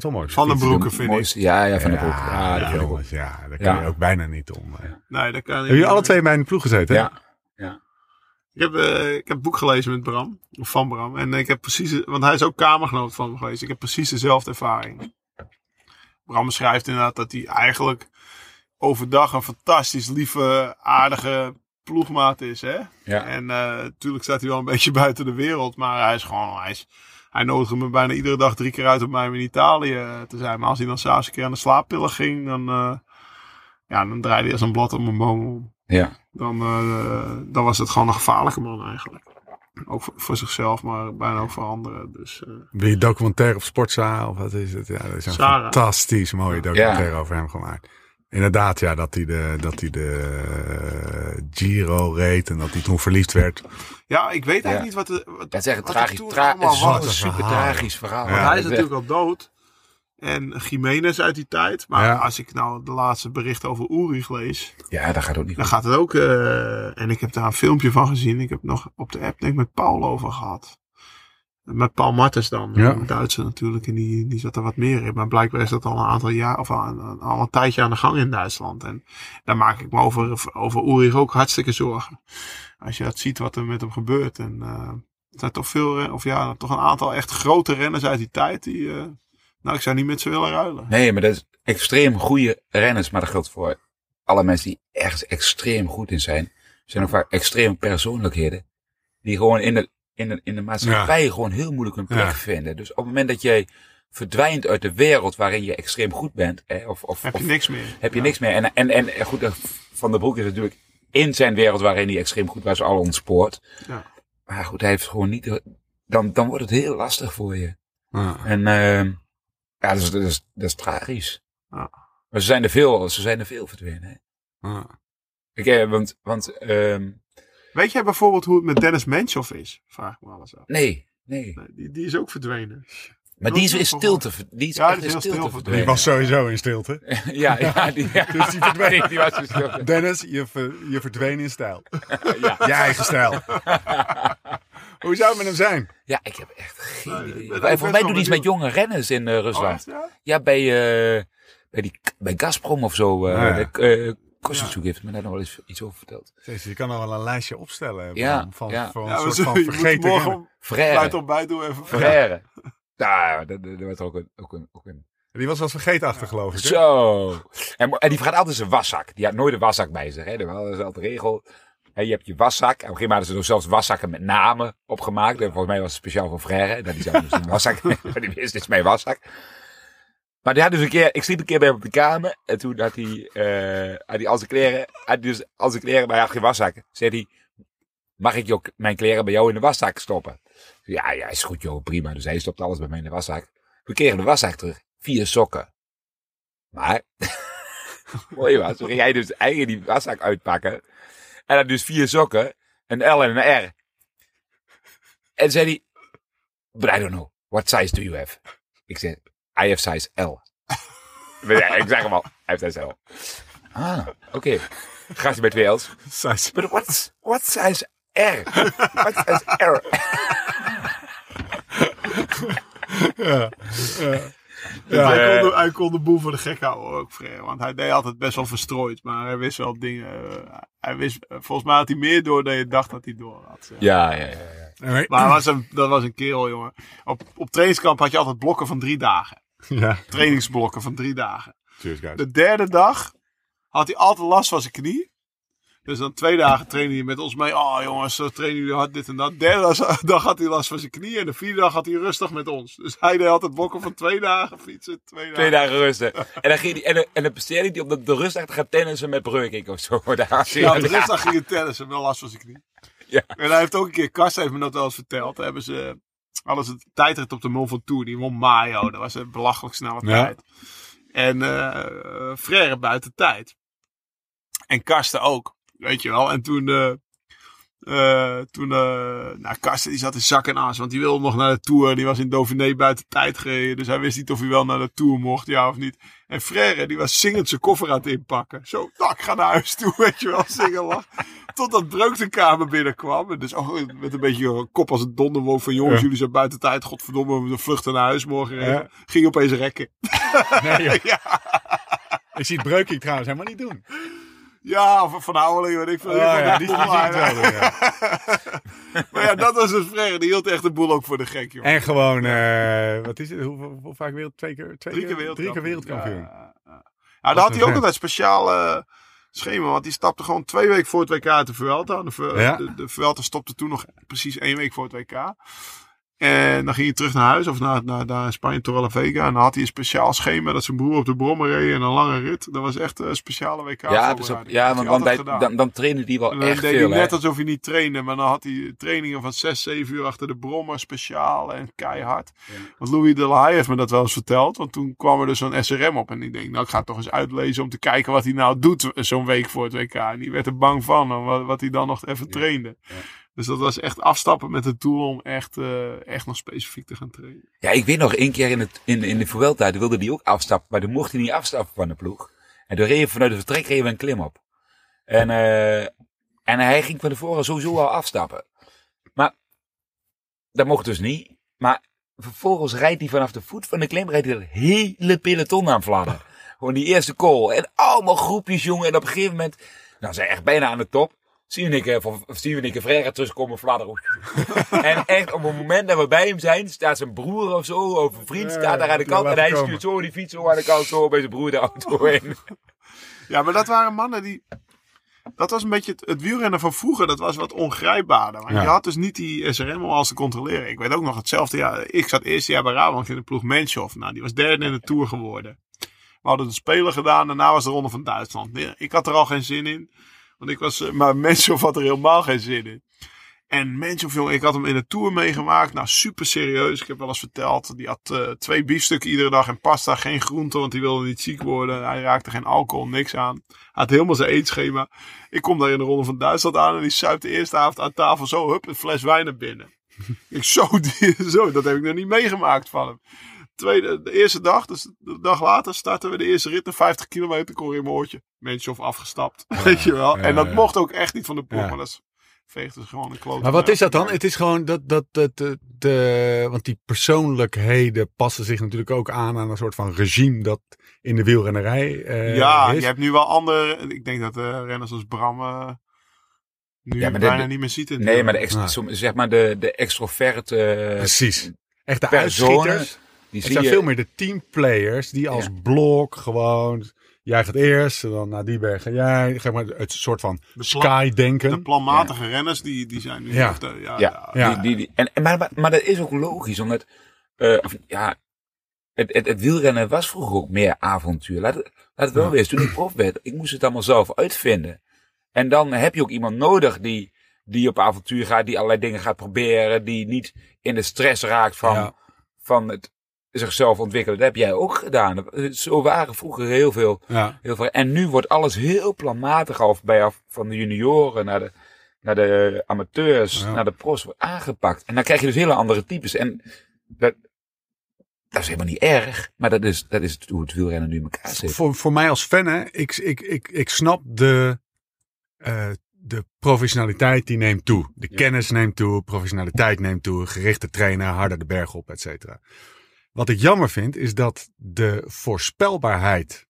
Dat is wel mooi. Van den Fietsen. Broeke, vind ik. Ja, ja, van de broek. Ja, Ja, ja, jongens, ja, daar kan Ja. je ook bijna niet om. eh. Nee, dat kan Hebben jullie alle twee bij in de ploeg gezeten? hè? Ja. Ik heb, eh, ik heb het boek gelezen met Bram, of van Bram. En ik heb precies, want hij is ook kamergenoot van me geweest. Ik heb precies dezelfde ervaring. Bram beschrijft inderdaad dat hij eigenlijk overdag een fantastisch lieve, aardige ploegmaat is. Hè? Ja. En eh, natuurlijk staat hij wel een beetje buiten de wereld. Maar hij is gewoon, hij, is, hij nodigde me bijna iedere dag drie keer uit om bij hem in Italië eh, te zijn. Maar als hij dan s'avonds een keer aan de slaappillen ging, dan, eh, ja, dan draaide hij als een blad om een boom om Ja. dan, eh, dan was het gewoon een gevaarlijke man eigenlijk. Ook voor, voor zichzelf, maar bijna ook voor anderen. Dus, eh, Wil je documentaire op Sportza of wat is het? Ja, dat is een Sarah. fantastisch mooie documentaire Ja. over hem gemaakt. Inderdaad, ja, dat hij de, dat hij de eh, Giro reed en dat hij toen verliefd werd. ja, ik weet eigenlijk Ja. niet wat de. Wat, Dat is echt een wat tragisch, tra het is een super verhaal. tragisch verhaal. Ja. hij is natuurlijk al dood. En Jiménez uit die tijd. Maar Ja. als ik nou de laatste bericht over Ulrich lees. Ja, dat gaat ook niet Dan goed. gaat het ook. eh, en ik heb daar een filmpje van gezien. Ik heb nog op de app denk ik met Paul over gehad. Met Paul Martens dan. Ja. Een Duitser natuurlijk. En die, die zat er wat meer in. Maar blijkbaar is dat al een aantal jaar. Of al, al een tijdje aan de gang in Duitsland. En daar maak ik me over, over Ulrich ook hartstikke zorgen. Als je dat ziet wat er met hem gebeurt. En eh, er zijn toch veel. ren- Of ja, toch een aantal echt grote renners uit die tijd. Die. eh, nou, ik zou niet met ze willen ruilen. Nee, maar dat is extreem goede renners. Maar dat geldt voor alle mensen die ergens extreem goed in zijn. zijn ook vaak extreme persoonlijkheden. Die gewoon in de, in de, in de maatschappij gewoon heel moeilijk hun plek Ja. vinden. Dus op het moment dat jij verdwijnt uit de wereld waarin je extreem goed bent. Hè, of, of, Heb je of- niks meer. heb je niks meer. En, en, en goed, eh, Van der Broek is natuurlijk in zijn wereld waarin hij extreem goed was, al ontspoord. Ja. Maar goed, hij heeft gewoon niet. Dan, dan wordt het heel lastig voor je. En ehm ja, dat is, dat, is, dat is tragisch. Ja. Maar ze zijn er veel, ze zijn er veel verdwenen. Hè? Ik, eh, want, want ehm Weet jij bijvoorbeeld hoe het met Dennis Menchoff is? Vraag ik me alles af. nee, nee. Nee, die, die is ook verdwenen. Maar die is in stilte, die is Ja, echt die is in heel stilte stil verdwenen. Die was sowieso in stilte. ja, ja, die, ja. Dus die verdween. Die, die was in stilte. Dennis, je, ver- je verdween in stijl. Ja. Je eigen stijl. Hoe zou het met hem zijn? ja, ik heb echt geen idee. Volgens mij doet iets met jonge renners in eh, Oh, Rusland. echt, ja? Ja, bij, eh, bij, die, bij Gazprom of zo. eh ja. de, eh Kossitsuk heeft me daar nog wel eens iets over verteld. Jezus, je kan nog wel een lijstje opstellen. Ja, van, van, ja. van Ja, een we soort van vergeten morgen Frère. ontbijt doen even. Ja, dat, dat, dat was ook een, ook een, ook een Die was wel eens vergeetachtig, geloof ik. hè? Zo. En, en die vergat altijd zijn waszak. Die had nooit een waszak bij zich. Hè. Dat was altijd de regel. Hè, je hebt je waszak. En op een gegeven moment hadden ze nog zelfs waszakken met namen opgemaakt. En volgens mij was het speciaal voor Frère. Dat die zelf dus een waszak. Maar die wist, dit is mijn waszak. Maar die had dus een keer, ik sliep een keer bij hem op de kamer. En toen had hij, eh had hij al zijn kleren, had hij dus al zijn kleren, maar hij had geen waszak. Zei hij, mag ik ook mijn kleren bij jou in de waszak stoppen? Ja, ja, is goed joh, prima. Dus hij stopt alles bij mij in de waszak. We kregen de waszak terug. Vier sokken. Maar, mooi was, toen ging jij dus eigen die waszak uitpakken. En dan dus vier sokken, een L en een R. En zei hij, but I don't know, what size do you have? Ik zei, I have size L. Ja, ik zeg hem al, hij heeft size L. Ah, oké. Gaat hij bij twee L's. Size. But what's, what size R? What size R? Ja. Ja. Ja, hij, eh, kon de, hij kon de boel voor de gek houden ook, Frère. Want hij deed altijd best wel verstrooid. Maar hij wist wel dingen. eh, hij wist, eh, volgens mij had hij meer door dan je dacht dat hij door had. zeg. Ja, ja, ja. ja. Maar hij was een, dat was een kerel, jongen. Op, op trainingskamp had je altijd blokken van drie dagen. Ja. Trainingsblokken van drie dagen. Cheers, guys. De derde dag had hij altijd last van zijn knie. Dus dan twee dagen trainde hij met ons mee. Oh jongens, zo trainen jullie hard dit en dat. Derde dag, had hij last van zijn knie. En de vierde dag had hij rustig met ons. Dus hij deed altijd blokken van twee dagen fietsen. Twee dagen. Twee dagen rusten. En dan, ging die, en, dan- en dan presteerde hij op de, de rustdag te gaan tennissen met Breukink of zo. Daar hij- Ja, de rustdag ging hij tennissen. Wel last van zijn knie. Ja. En hij heeft ook een keer, Karsten heeft me dat wel eens verteld. Hebben ze, hadden ze het tijdrit op de Mont Ventoux. Die won Mayo. Dat was een belachelijk snelle Ja. tijd. En eh Frère buiten tijd. En Karsten ook. Weet je wel. En toen, eh, toen, eh nou, Karsten die zat in zak en as, want die wilde nog naar de Tour. Die was in Dauphiné buiten tijd gereden, dus hij wist niet of hij wel naar de Tour mocht, ja of niet. En Frère, die was zingend zijn koffer aan het inpakken. Zo, nou, ik ga naar huis toe, weet je wel, zingen lag. Totdat Breuk de kamer binnenkwam. En dus oh, met een beetje een kop als een donderwolf van jongens, Ja. jullie zijn buiten tijd. Godverdomme, we vluchten naar huis morgen. Ja. Ging opeens rekken. Nee, ja. Ik zie het Breukink trouwens helemaal niet doen. Ja, of van Ouweling, weet ik veel. Oh, ja, die, maar, ja. maar ja, dat was dus Frère. Die hield echt de boel ook voor de gek, joh. En gewoon, eh, wat is het? Hoe, hoe, hoe vaak wereld? Twee keer? Twee Drie keer wereldkampioen. Drie keer wereldkampioen. Ja, ja. Ja, daar had hij ook een altijd speciaal eh, schema. Want die stapte gewoon twee weken voor het WK uit de Vuelta. De, Vu- Ja. de, de Vuelta stopte toen nog precies één week voor het WK. En dan ging hij terug naar huis of naar, naar, naar Spanje, Torre Vega. En dan had hij een speciaal schema dat zijn broer op de brommer reed en een lange rit. Dat was echt een speciale WK. Ja, op. Ja want hij dan, bij- dan, dan trainen die wel En dan echt deed veel. hij net alsof hij niet trainde. Maar dan had hij trainingen van 6, 7 uur achter de brommer. Speciaal en keihard. Want Louis de La Haye heeft me dat wel eens verteld. Want toen kwam er dus zo'n SRM op. En ik denk, nou ik ga het toch eens uitlezen om te kijken wat hij nou doet zo'n week voor het WK. En die werd er bang van. Wat, wat hij dan nog even trainde. Dus dat was echt afstappen met het doel om echt, eh, echt nog specifiek te gaan trainen. Ja, ik weet nog één keer in, het, in, in de Vuelta, toen wilde hij ook afstappen, maar toen mocht hij niet afstappen van de ploeg. En toen hij vanuit het vertrek we een klim op. En, eh, en hij ging van tevoren sowieso al afstappen. Maar dat mocht dus niet. Maar vervolgens rijdt hij vanaf de voet van de klim, rijdt hij het hele peloton aan. Gewoon die eerste call. En allemaal groepjes, jongen. En op een gegeven moment, nou zijn echt bijna aan de top. Zien we een keer, van- zien we een keer Frère terugkomen fladderen. en echt op het moment dat we bij hem zijn, staat zijn broer of zo, of een vriend, staat daar aan de kant. En hij stuurt zo die fiets zo aan de kant, zo bij zijn broer de auto in. Ja, maar dat waren mannen die. Dat was een beetje het, het wielrennen van vroeger. Dat was wat ongrijpbaarder. Want Ja. je had dus niet die SRM om alles te controleren. Ik weet ook nog hetzelfde jaar. Ik zat eerste jaar bij Rabobank in de ploeg Menshoff. Nou, die was derde in de Tour geworden. We hadden de Spelen gedaan. Daarna was de Ronde van Duitsland. Ik had er al geen zin in. Want ik was, eh, maar Menshoff had er helemaal geen zin in. En Menshoff, jongen, ik had hem in de Tour meegemaakt. Nou, super serieus. Ik heb wel eens verteld. Die had eh, twee biefstukken iedere dag en pasta. Geen groente, want die wilde niet ziek worden. Hij raakte geen alcohol, niks aan. Hij had helemaal zijn eetschema. Ik kom daar in de Ronde van Duitsland aan. En die zuipt de eerste avond aan tafel zo, hup, een fles wijn naar binnen. ik zo, die, zo, dat heb ik nog niet meegemaakt van hem. Tweede, de eerste dag, dus de dag later, starten we de eerste rit. Een 50 kilometer, kon in mijn oortje. Menshoff afgestapt, weet je wel. ja, en dat ja. mocht ook echt niet van de ploeg. Ja. Maar dat is, veegt dus gewoon een klote. Maar wat is dat dan? Het is gewoon dat, dat, dat de, de, want die persoonlijkheden passen zich natuurlijk ook aan aan een soort van regime dat in de wielrennerij eh, ja, is. je hebt nu wel andere. Ik denk dat eh renners als Bram eh, nu Ja, maar de- bijna de- niet meer ziet. in Nee, maar de, wielrennen. ex, Ja. som- zeg maar de, de extroverte Precies. Echt de personen. Die Het zijn je... veel meer de teamplayers die als blok gewoon... Jij gaat eerst, dan naar die berg jij. Zeg maar het soort van sky-denken. De planmatige renners, die, die zijn nu Ja. echt, eh, ja, Ja, ja. Ja. Die, die, die, en, maar, maar, maar dat is ook logisch, omdat, eh, of, ja, het, het, het wielrennen was vroeger ook meer avontuur. Laat, het- laat het wel Ja. wezen, toen ik prof werd, ik moest het allemaal zelf uitvinden. En dan heb je ook iemand nodig die, die op avontuur gaat, die allerlei dingen gaat proberen, die niet in de stress raakt van, Ja. van het zichzelf ontwikkelen. Dat heb jij ook gedaan. Zo waren vroeger heel veel Ja. Heel veel. En nu wordt alles heel planmatig af, bij af van de junioren naar de, naar de amateurs, Ja. naar de pros wordt aangepakt. En dan krijg je dus hele andere types. En dat, dat is helemaal niet erg, maar dat is, dat is hoe het wielrennen nu in elkaar zit. Voor, voor mij als fan, hè, ik, ik, ik, ik snap de, eh, de professionaliteit die neemt toe. De kennis neemt toe, professionaliteit neemt toe, gerichte trainen, harder de berg op, et cetera. Wat ik jammer vind, is dat de voorspelbaarheid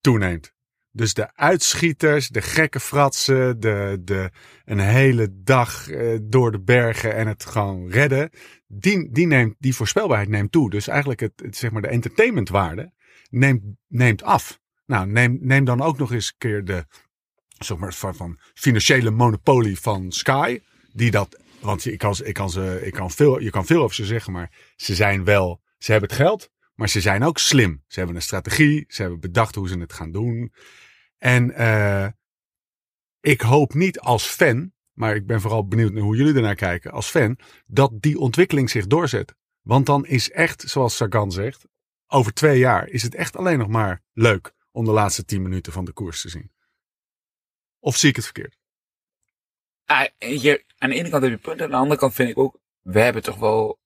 toeneemt. Dus de uitschieters, de gekke fratsen, de, de, een hele dag eh, door de bergen en het gewoon redden. Die, die, neemt, die voorspelbaarheid neemt toe. Dus eigenlijk het, zeg maar de entertainmentwaarde neemt, neemt af. Nou, neem, neem dan ook nog eens een keer de zeg maar, van, van financiële monopolie van Sky. Die dat, want ik kan, ik kan ze, ik kan veel, je kan veel over ze zeggen, maar ze zijn wel, ze hebben het geld, maar ze zijn ook slim. Ze hebben een strategie, ze hebben bedacht hoe ze het gaan doen. En eh, ik hoop niet als fan, maar ik ben vooral benieuwd naar hoe jullie ernaar kijken als fan, dat die ontwikkeling zich doorzet. Want dan is echt, zoals Sagan zegt, over twee jaar is het echt alleen nog maar leuk om de laatste tien minuten van de koers te zien. Of zie ik het verkeerd? Ah, je, aan de ene kant heb je punten, aan de andere kant vind ik ook, we hebben toch wel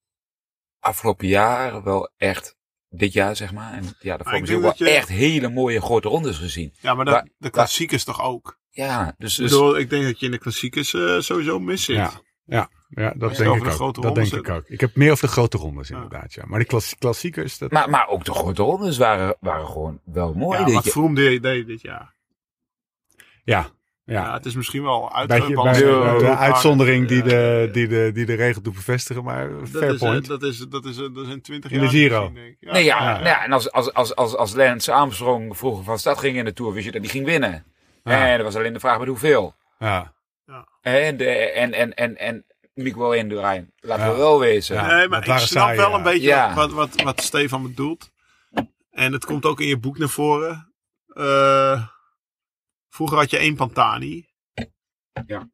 afgelopen jaar wel echt, dit jaar zeg maar, en ja, daarvoor ik misschien wel je- echt hele mooie grote rondes gezien. Ja, maar de, Waar- de klassiekers toch ook? Ja, dus, Ik dus bedoel, ik denk dat je in de klassiekers eh, sowieso mis zit. Ja, ja, ja dat denk ik de ook. grote Dat denk ik ook. Ik heb meer over de grote rondes inderdaad, ja. Maar klas- klassiekers, dat... maar, maar ook de grote rondes waren, waren gewoon wel mooi. Ja, dit wat. Vroom deed, deed dit jaar. ja, Ja. ja. het is misschien wel uit Beetje, bij, de uitzondering die de, die, de, die de regel doet bevestigen, maar dat fair is, eh, point. dat, is, dat, is, dat is in 20 In jaar. de Giro. misschien, denk ik. Ja, Nee, ja, ja. Nou ja, en als, als, als, als, als Lance Armstrong vroeger van stad ging in de Tour, wist je dat hij ging winnen. Ja. En dat was alleen de vraag met hoeveel. Ja, En, de, en, en, en, en Miguel Indurain, laten Ja. we wel wezen. Ja. Nee, maar ik snap wel een beetje Ja. wat, wat, wat Stefan bedoelt. En het komt ook in je boek naar voren. Eh, vroeger had je één Pantani. Ja.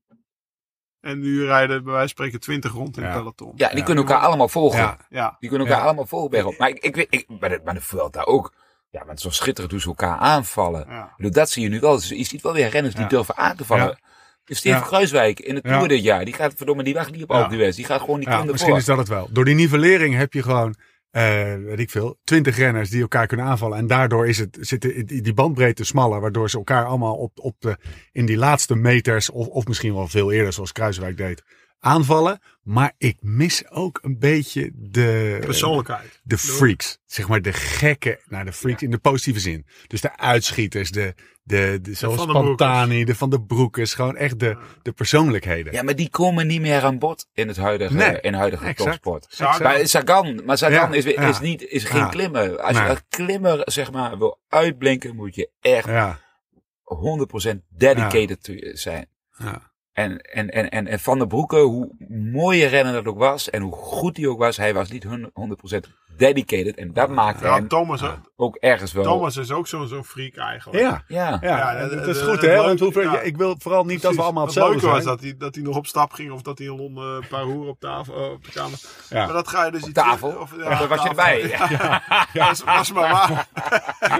En nu rijden bij wijze van spreken 20 rond in Ja. het peloton. Ja, die kunnen elkaar allemaal volgen. ja, Ja. Die kunnen elkaar Ja. allemaal volgen bergop. Maar ik, ik, weet- ik, bij de, bij de Vuelta ook. Ja, maar het is zo schitterend hoe ze elkaar aanvallen. Bedoel, Dat zie je nu wel. Dus je ziet wel weer renners die Ja. durven aan te vallen. Steven Ja. Kruiswijk in de Tour Ja. dit jaar. Die gaat, verdomme, die wacht niet op Ja. Alpe d'Huez. Die gaat gewoon die ja misschien is dat het wel. Door die nivellering heb je gewoon, eh, weet ik veel, 20 renners die elkaar kunnen aanvallen. En daardoor is het, zit die bandbreedte smaller, waardoor ze elkaar allemaal op, op de, in die laatste meters, of, of misschien wel veel eerder, zoals Kruiswijk deed, aanvallen. Maar ik mis ook een beetje de, Persoonlijkheid. de freaks. Zeg maar de gekke, nou de freaks in de positieve zin. Dus de uitschieters, de, de, de zoals. Pantani, de Van de Broekers. Gewoon echt de, de persoonlijkheden. Ja, maar die komen niet meer aan bod in het huidige, Nee. in huidige Exact. topsport. Sagan. Maar Sagan, maar Sagan Ja, is, ja. is, niet, is geen Ja. klimmer. Als Nee. je als klimmer zeg maar, wil uitblinken, moet je echt Ja, 100% dedicated zijn. ja. En, en, en, en, en Van der Broeke, hoe mooie renner dat ook was en hoe goed hij ook was, hij was niet hun- 100% dedicated. En dat maakte Ja, hem Thomas, ook ergens wel. Thomas is ook zo'n zo'n freak eigenlijk. ja. Ja. Ja, Ja, dat is de- goed hè. het Want hoeveel, ja. ik wil vooral niet dat we allemaal Het hetzelfde was zijn. dat hij, dat hij nog op stap ging of dat hij een eh, een paar hoeren op tafel eh, op de kamer. Ja. Maar dat ga je dus iets tafel? Of, Of was je erbij? Ja, was, was maar waar.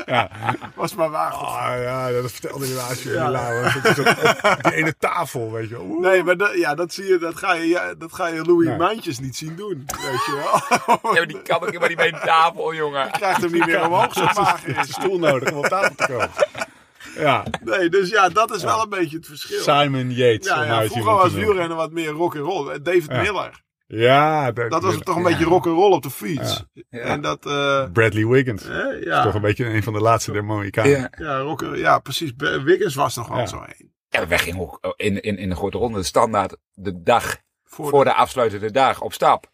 Ja. Was maar waar. Ah, ja, dat vertelde je laatst. Ja. Die ene tafel, weet je wel. Nee, maar dat, ja, dat, zie je, dat, ga je, ja, dat ga je Louis Nee. Mijntjes niet zien doen. Weet je wel. Ja, maar die kan helemaal niet bij de tafel, jongen. Je krijgt hem niet meer omhoog zo mager Een is. stoel nodig om op tafel te komen. Ja, Nee, dus ja, dat is wel een beetje het verschil. Simon Yates. Ja, ja, vroeger was wielrennen wat meer rock and roll. David Ja. Miller. Ja, Dat was toch een Ja. beetje rock and roll op de fiets. Ja. En dat, eh, Bradley Wiggins. hè, Toch een beetje een van de laatste der Mohikanen. Ja. ja, rock and- ja, precies. Wiggins was nog wel Ja. zo een. Ja, wij gingen ook in, in, in de grote ronde standaard de dag Voor, voor de, de afsluitende dag op stap.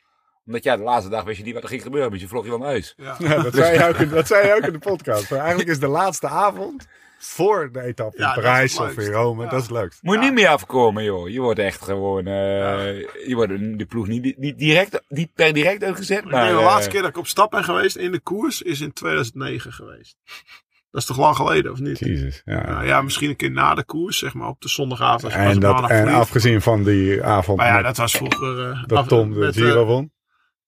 Omdat ja, de laatste dag wist je niet wat er ging gebeuren. Dus je vlog je van huis. ja. Ja, dat, zei je ook in, dat zei je ook in de podcast. Maar eigenlijk is de laatste avond voor de etappe in Ja, Parijs of in. Rome. Ja. Dat is het leukst. Moet je Ja. niet meer afkomen, joh. Je wordt echt gewoon... eh Je wordt de ploeg niet, niet, direct, niet per direct uitgezet, maar... de eh, laatste keer dat ik op stap ben geweest in de koers is in 2009 geweest. Dat is toch lang geleden, of niet? Jezus. Ja. Nou ja, misschien een keer na de koers, zeg maar op de zondagavond. Als je pas En, dat, en afgezien van die avond Maar ja, met- dat was vroeger... eh, dat af- Tom de met, Giro won.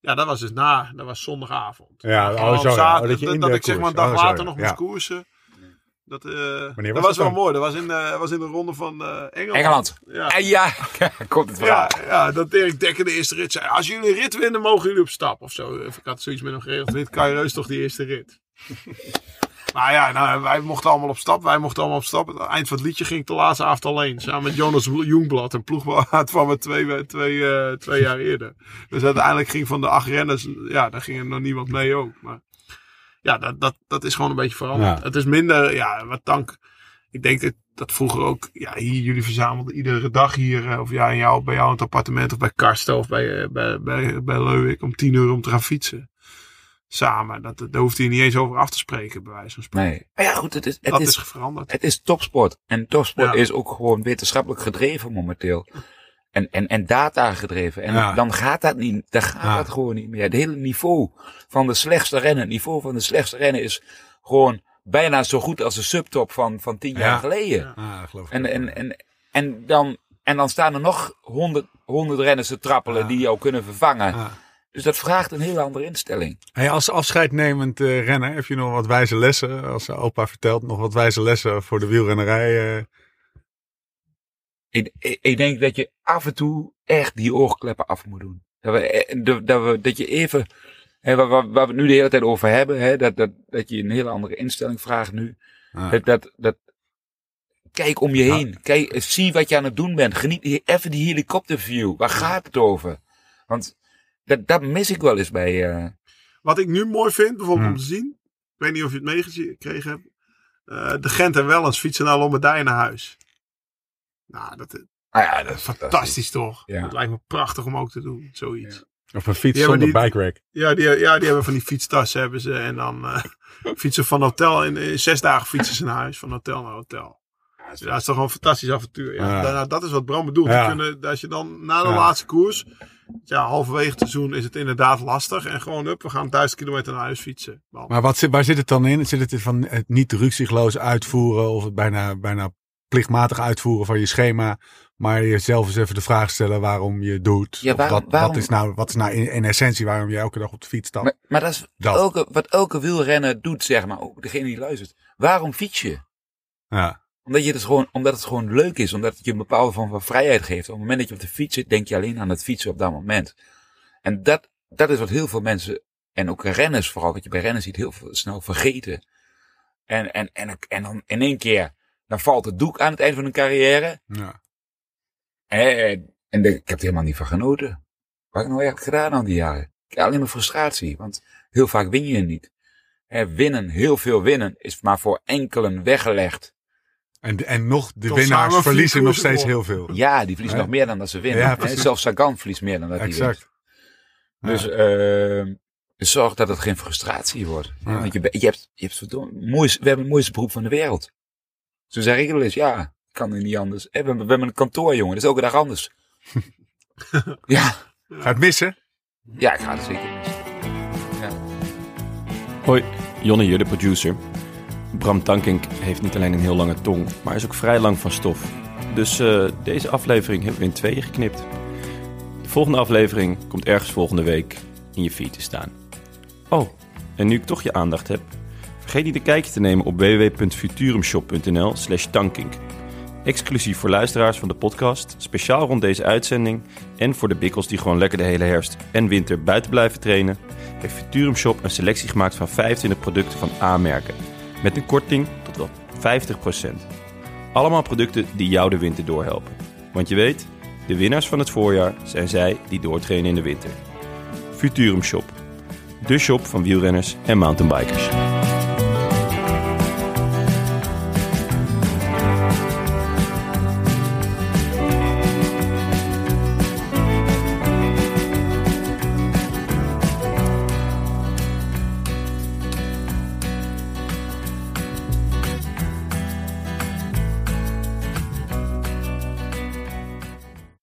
Ja, dat was dus na. Dat was zondagavond. Ja, oh, zo, zaterdag- Oh, dat je in dat ik zeg maar een dag Oh, later nog Ja. moest koersen. Dat, eh, dat was was, dat wel dan? mooi. Dat was in, de, was in de ronde van eh, Engeland. Engeland. Ja. En ja, komt het verhaal. Ja, ja, dat Dirk Dekker de eerste rit zei. Als jullie een rit winnen, mogen jullie op stap. Of zo. Ik had zoiets met hem geregeld. Wint Kai Reus toch die eerste rit. Maar ja, nou, wij mochten allemaal op stap. Wij mochten allemaal op stap. Het eind van het liedje ging ik de laatste avond alleen. Samen met Jonas Jongblad. Een ploegmaat van me twee, twee, eh, twee jaar eerder. Dus uiteindelijk ging van de acht renners. Ja, daar ging er nog niemand mee ook. Maar ja, dat, dat, dat is gewoon een beetje veranderd. Ja. Het is minder, ja, wat dank. Ik denk dat, dat vroeger ook, ja, hier, jullie verzamelden iedere dag hier, eh, of ja, in jou, bij jou in het appartement of bij Karsten of bij, eh, bij, bij, bij Leuwik om tien uur om te gaan fietsen. Samen, dat, daar hoeft hij niet eens over af te spreken, bij wijze van spreken. Nee. Maar ja, goed, het is, het dat is, is veranderd. het is topsport. En topsport Ja. is ook gewoon wetenschappelijk gedreven momenteel. En, en, en data gedreven. En Ja. dan gaat dat niet, dan gaat Ja. dat gewoon niet meer. Het hele niveau van de slechtste rennen, het niveau van de slechtste rennen is gewoon bijna zo goed als de subtop van, van tien Ja. jaar geleden. Ja. Geloof ik. En, en, en, en, dan, en dan staan er nog honderd, honderd renners te trappelen die jou kunnen vervangen. Dus dat vraagt een hele andere instelling. Hey, als afscheidnemend eh renner heb je nog wat wijze lessen, als opa vertelt, nog wat wijze lessen voor de wielrennerij. eh, ik, ik, ik denk dat je af en toe echt die oorkleppen af moet doen. Dat, we, eh, dat, we, dat je even, hè, waar, waar, waar we het nu de hele tijd over hebben, hè, dat, dat, dat je een hele andere instelling vraagt nu. Dat, dat, dat, kijk om je heen. Kijk, zie wat je aan het doen bent. Geniet even die helikopterview. Waar gaat het over? Want dat, dat mis ik wel eens bij. eh, Wat ik nu mooi vind, bijvoorbeeld Hmm. om te zien. Ik weet niet of je het meegekregen hebt. eh, de Gent en Wellens fietsen naar Lombardije naar huis. Nou, dat is ah ja, dat is fantastisch toch? Ja. Dat lijkt me prachtig om ook te doen, zoiets. Of een fiets maar zonder die- bike rack. Ja, die, ja, die hebben van die fietstassen hebben ze. En dan eh, fietsen van hotel. In, in zes dagen fietsen ze naar huis. Van hotel naar hotel. Ja, dat is toch gewoon een fantastisch avontuur. Ja. Ja. Daarna- dat is wat Bram bedoelt. Ja. Kunnen, als je dan na de Ja. laatste koers. Ja, halverwege het seizoen is het inderdaad lastig. En gewoon, up, we gaan duizend kilometer naar huis fietsen. Bam. Maar wat, zit- waar zit het dan in? Zit het in van het niet rukzichtloos uitvoeren of het bijna, bijna plichtmatig uitvoeren van je schema, maar jezelf eens even de vraag stellen waarom je het doet? Ja, wat, waarom- wat is nou, wat is nou in, in essentie waarom je elke dag op de fiets stapt? Maar, maar dat is Dat. Elke, wat elke wielrenner doet, zeg maar. Ook degene die luistert. Waarom fiets je? Ja, Omdat, je het gewoon, omdat het gewoon leuk is. Omdat het je een bepaalde vorm van vrijheid geeft. Op het moment dat je op de fiets zit, denk je alleen aan het fietsen op dat moment. En dat, dat is wat heel veel mensen, en ook renners vooral, wat je bij renners ziet, heel snel vergeten. En, en, en, en dan in één keer, dan valt het doek aan het eind van een carrière. ja. En, en de- ik heb er helemaal niet van genoten. Wat heb ik nou echt gedaan al die jaren? Ik heb alleen maar frustratie, want heel vaak win je niet. Winnen, heel veel winnen, is maar voor enkelen weggelegd. En, en nog, de Tot winnaars verliezen nog steeds heel veel. Ja, die verliezen Ja. nog meer dan dat ze winnen. Ja. Zelfs Sagan verliest meer dan dat hij wint. Exact. Dus Ja. eh, zorg dat het geen frustratie wordt. Ja. Want je, je hebt, je hebt moois, we hebben het mooiste beroep van de wereld. Zo zeg ik wel eens, ja, kan er niet anders. Hè, we, hebben, we hebben een kantoor, jongen, dat is elke dag anders. ja, Ga het missen? ja, ik ga het zeker missen. Ja. Hoi, Jonne hier, de producer. Bram Tankink heeft niet alleen een heel lange tong, maar is ook vrij lang van stof. Dus eh, deze aflevering hebben we in tweeën geknipt. De volgende aflevering komt ergens volgende week in je feed te staan. Oh, en nu ik toch je aandacht heb, vergeet niet een kijkje te nemen op www.futurumshop.nl slash tankink. Exclusief voor luisteraars van de podcast, speciaal rond deze uitzending en voor de bikkels die gewoon lekker de hele herfst en winter buiten blijven trainen, heeft Futurum Shop een selectie gemaakt van 25 producten van A-merken. Met een korting tot wel 50%. Allemaal producten die jou de winter doorhelpen. Want je weet, de winnaars van het voorjaar zijn zij die doortrainen in de winter. Futurum Shop. De shop van wielrenners en mountainbikers.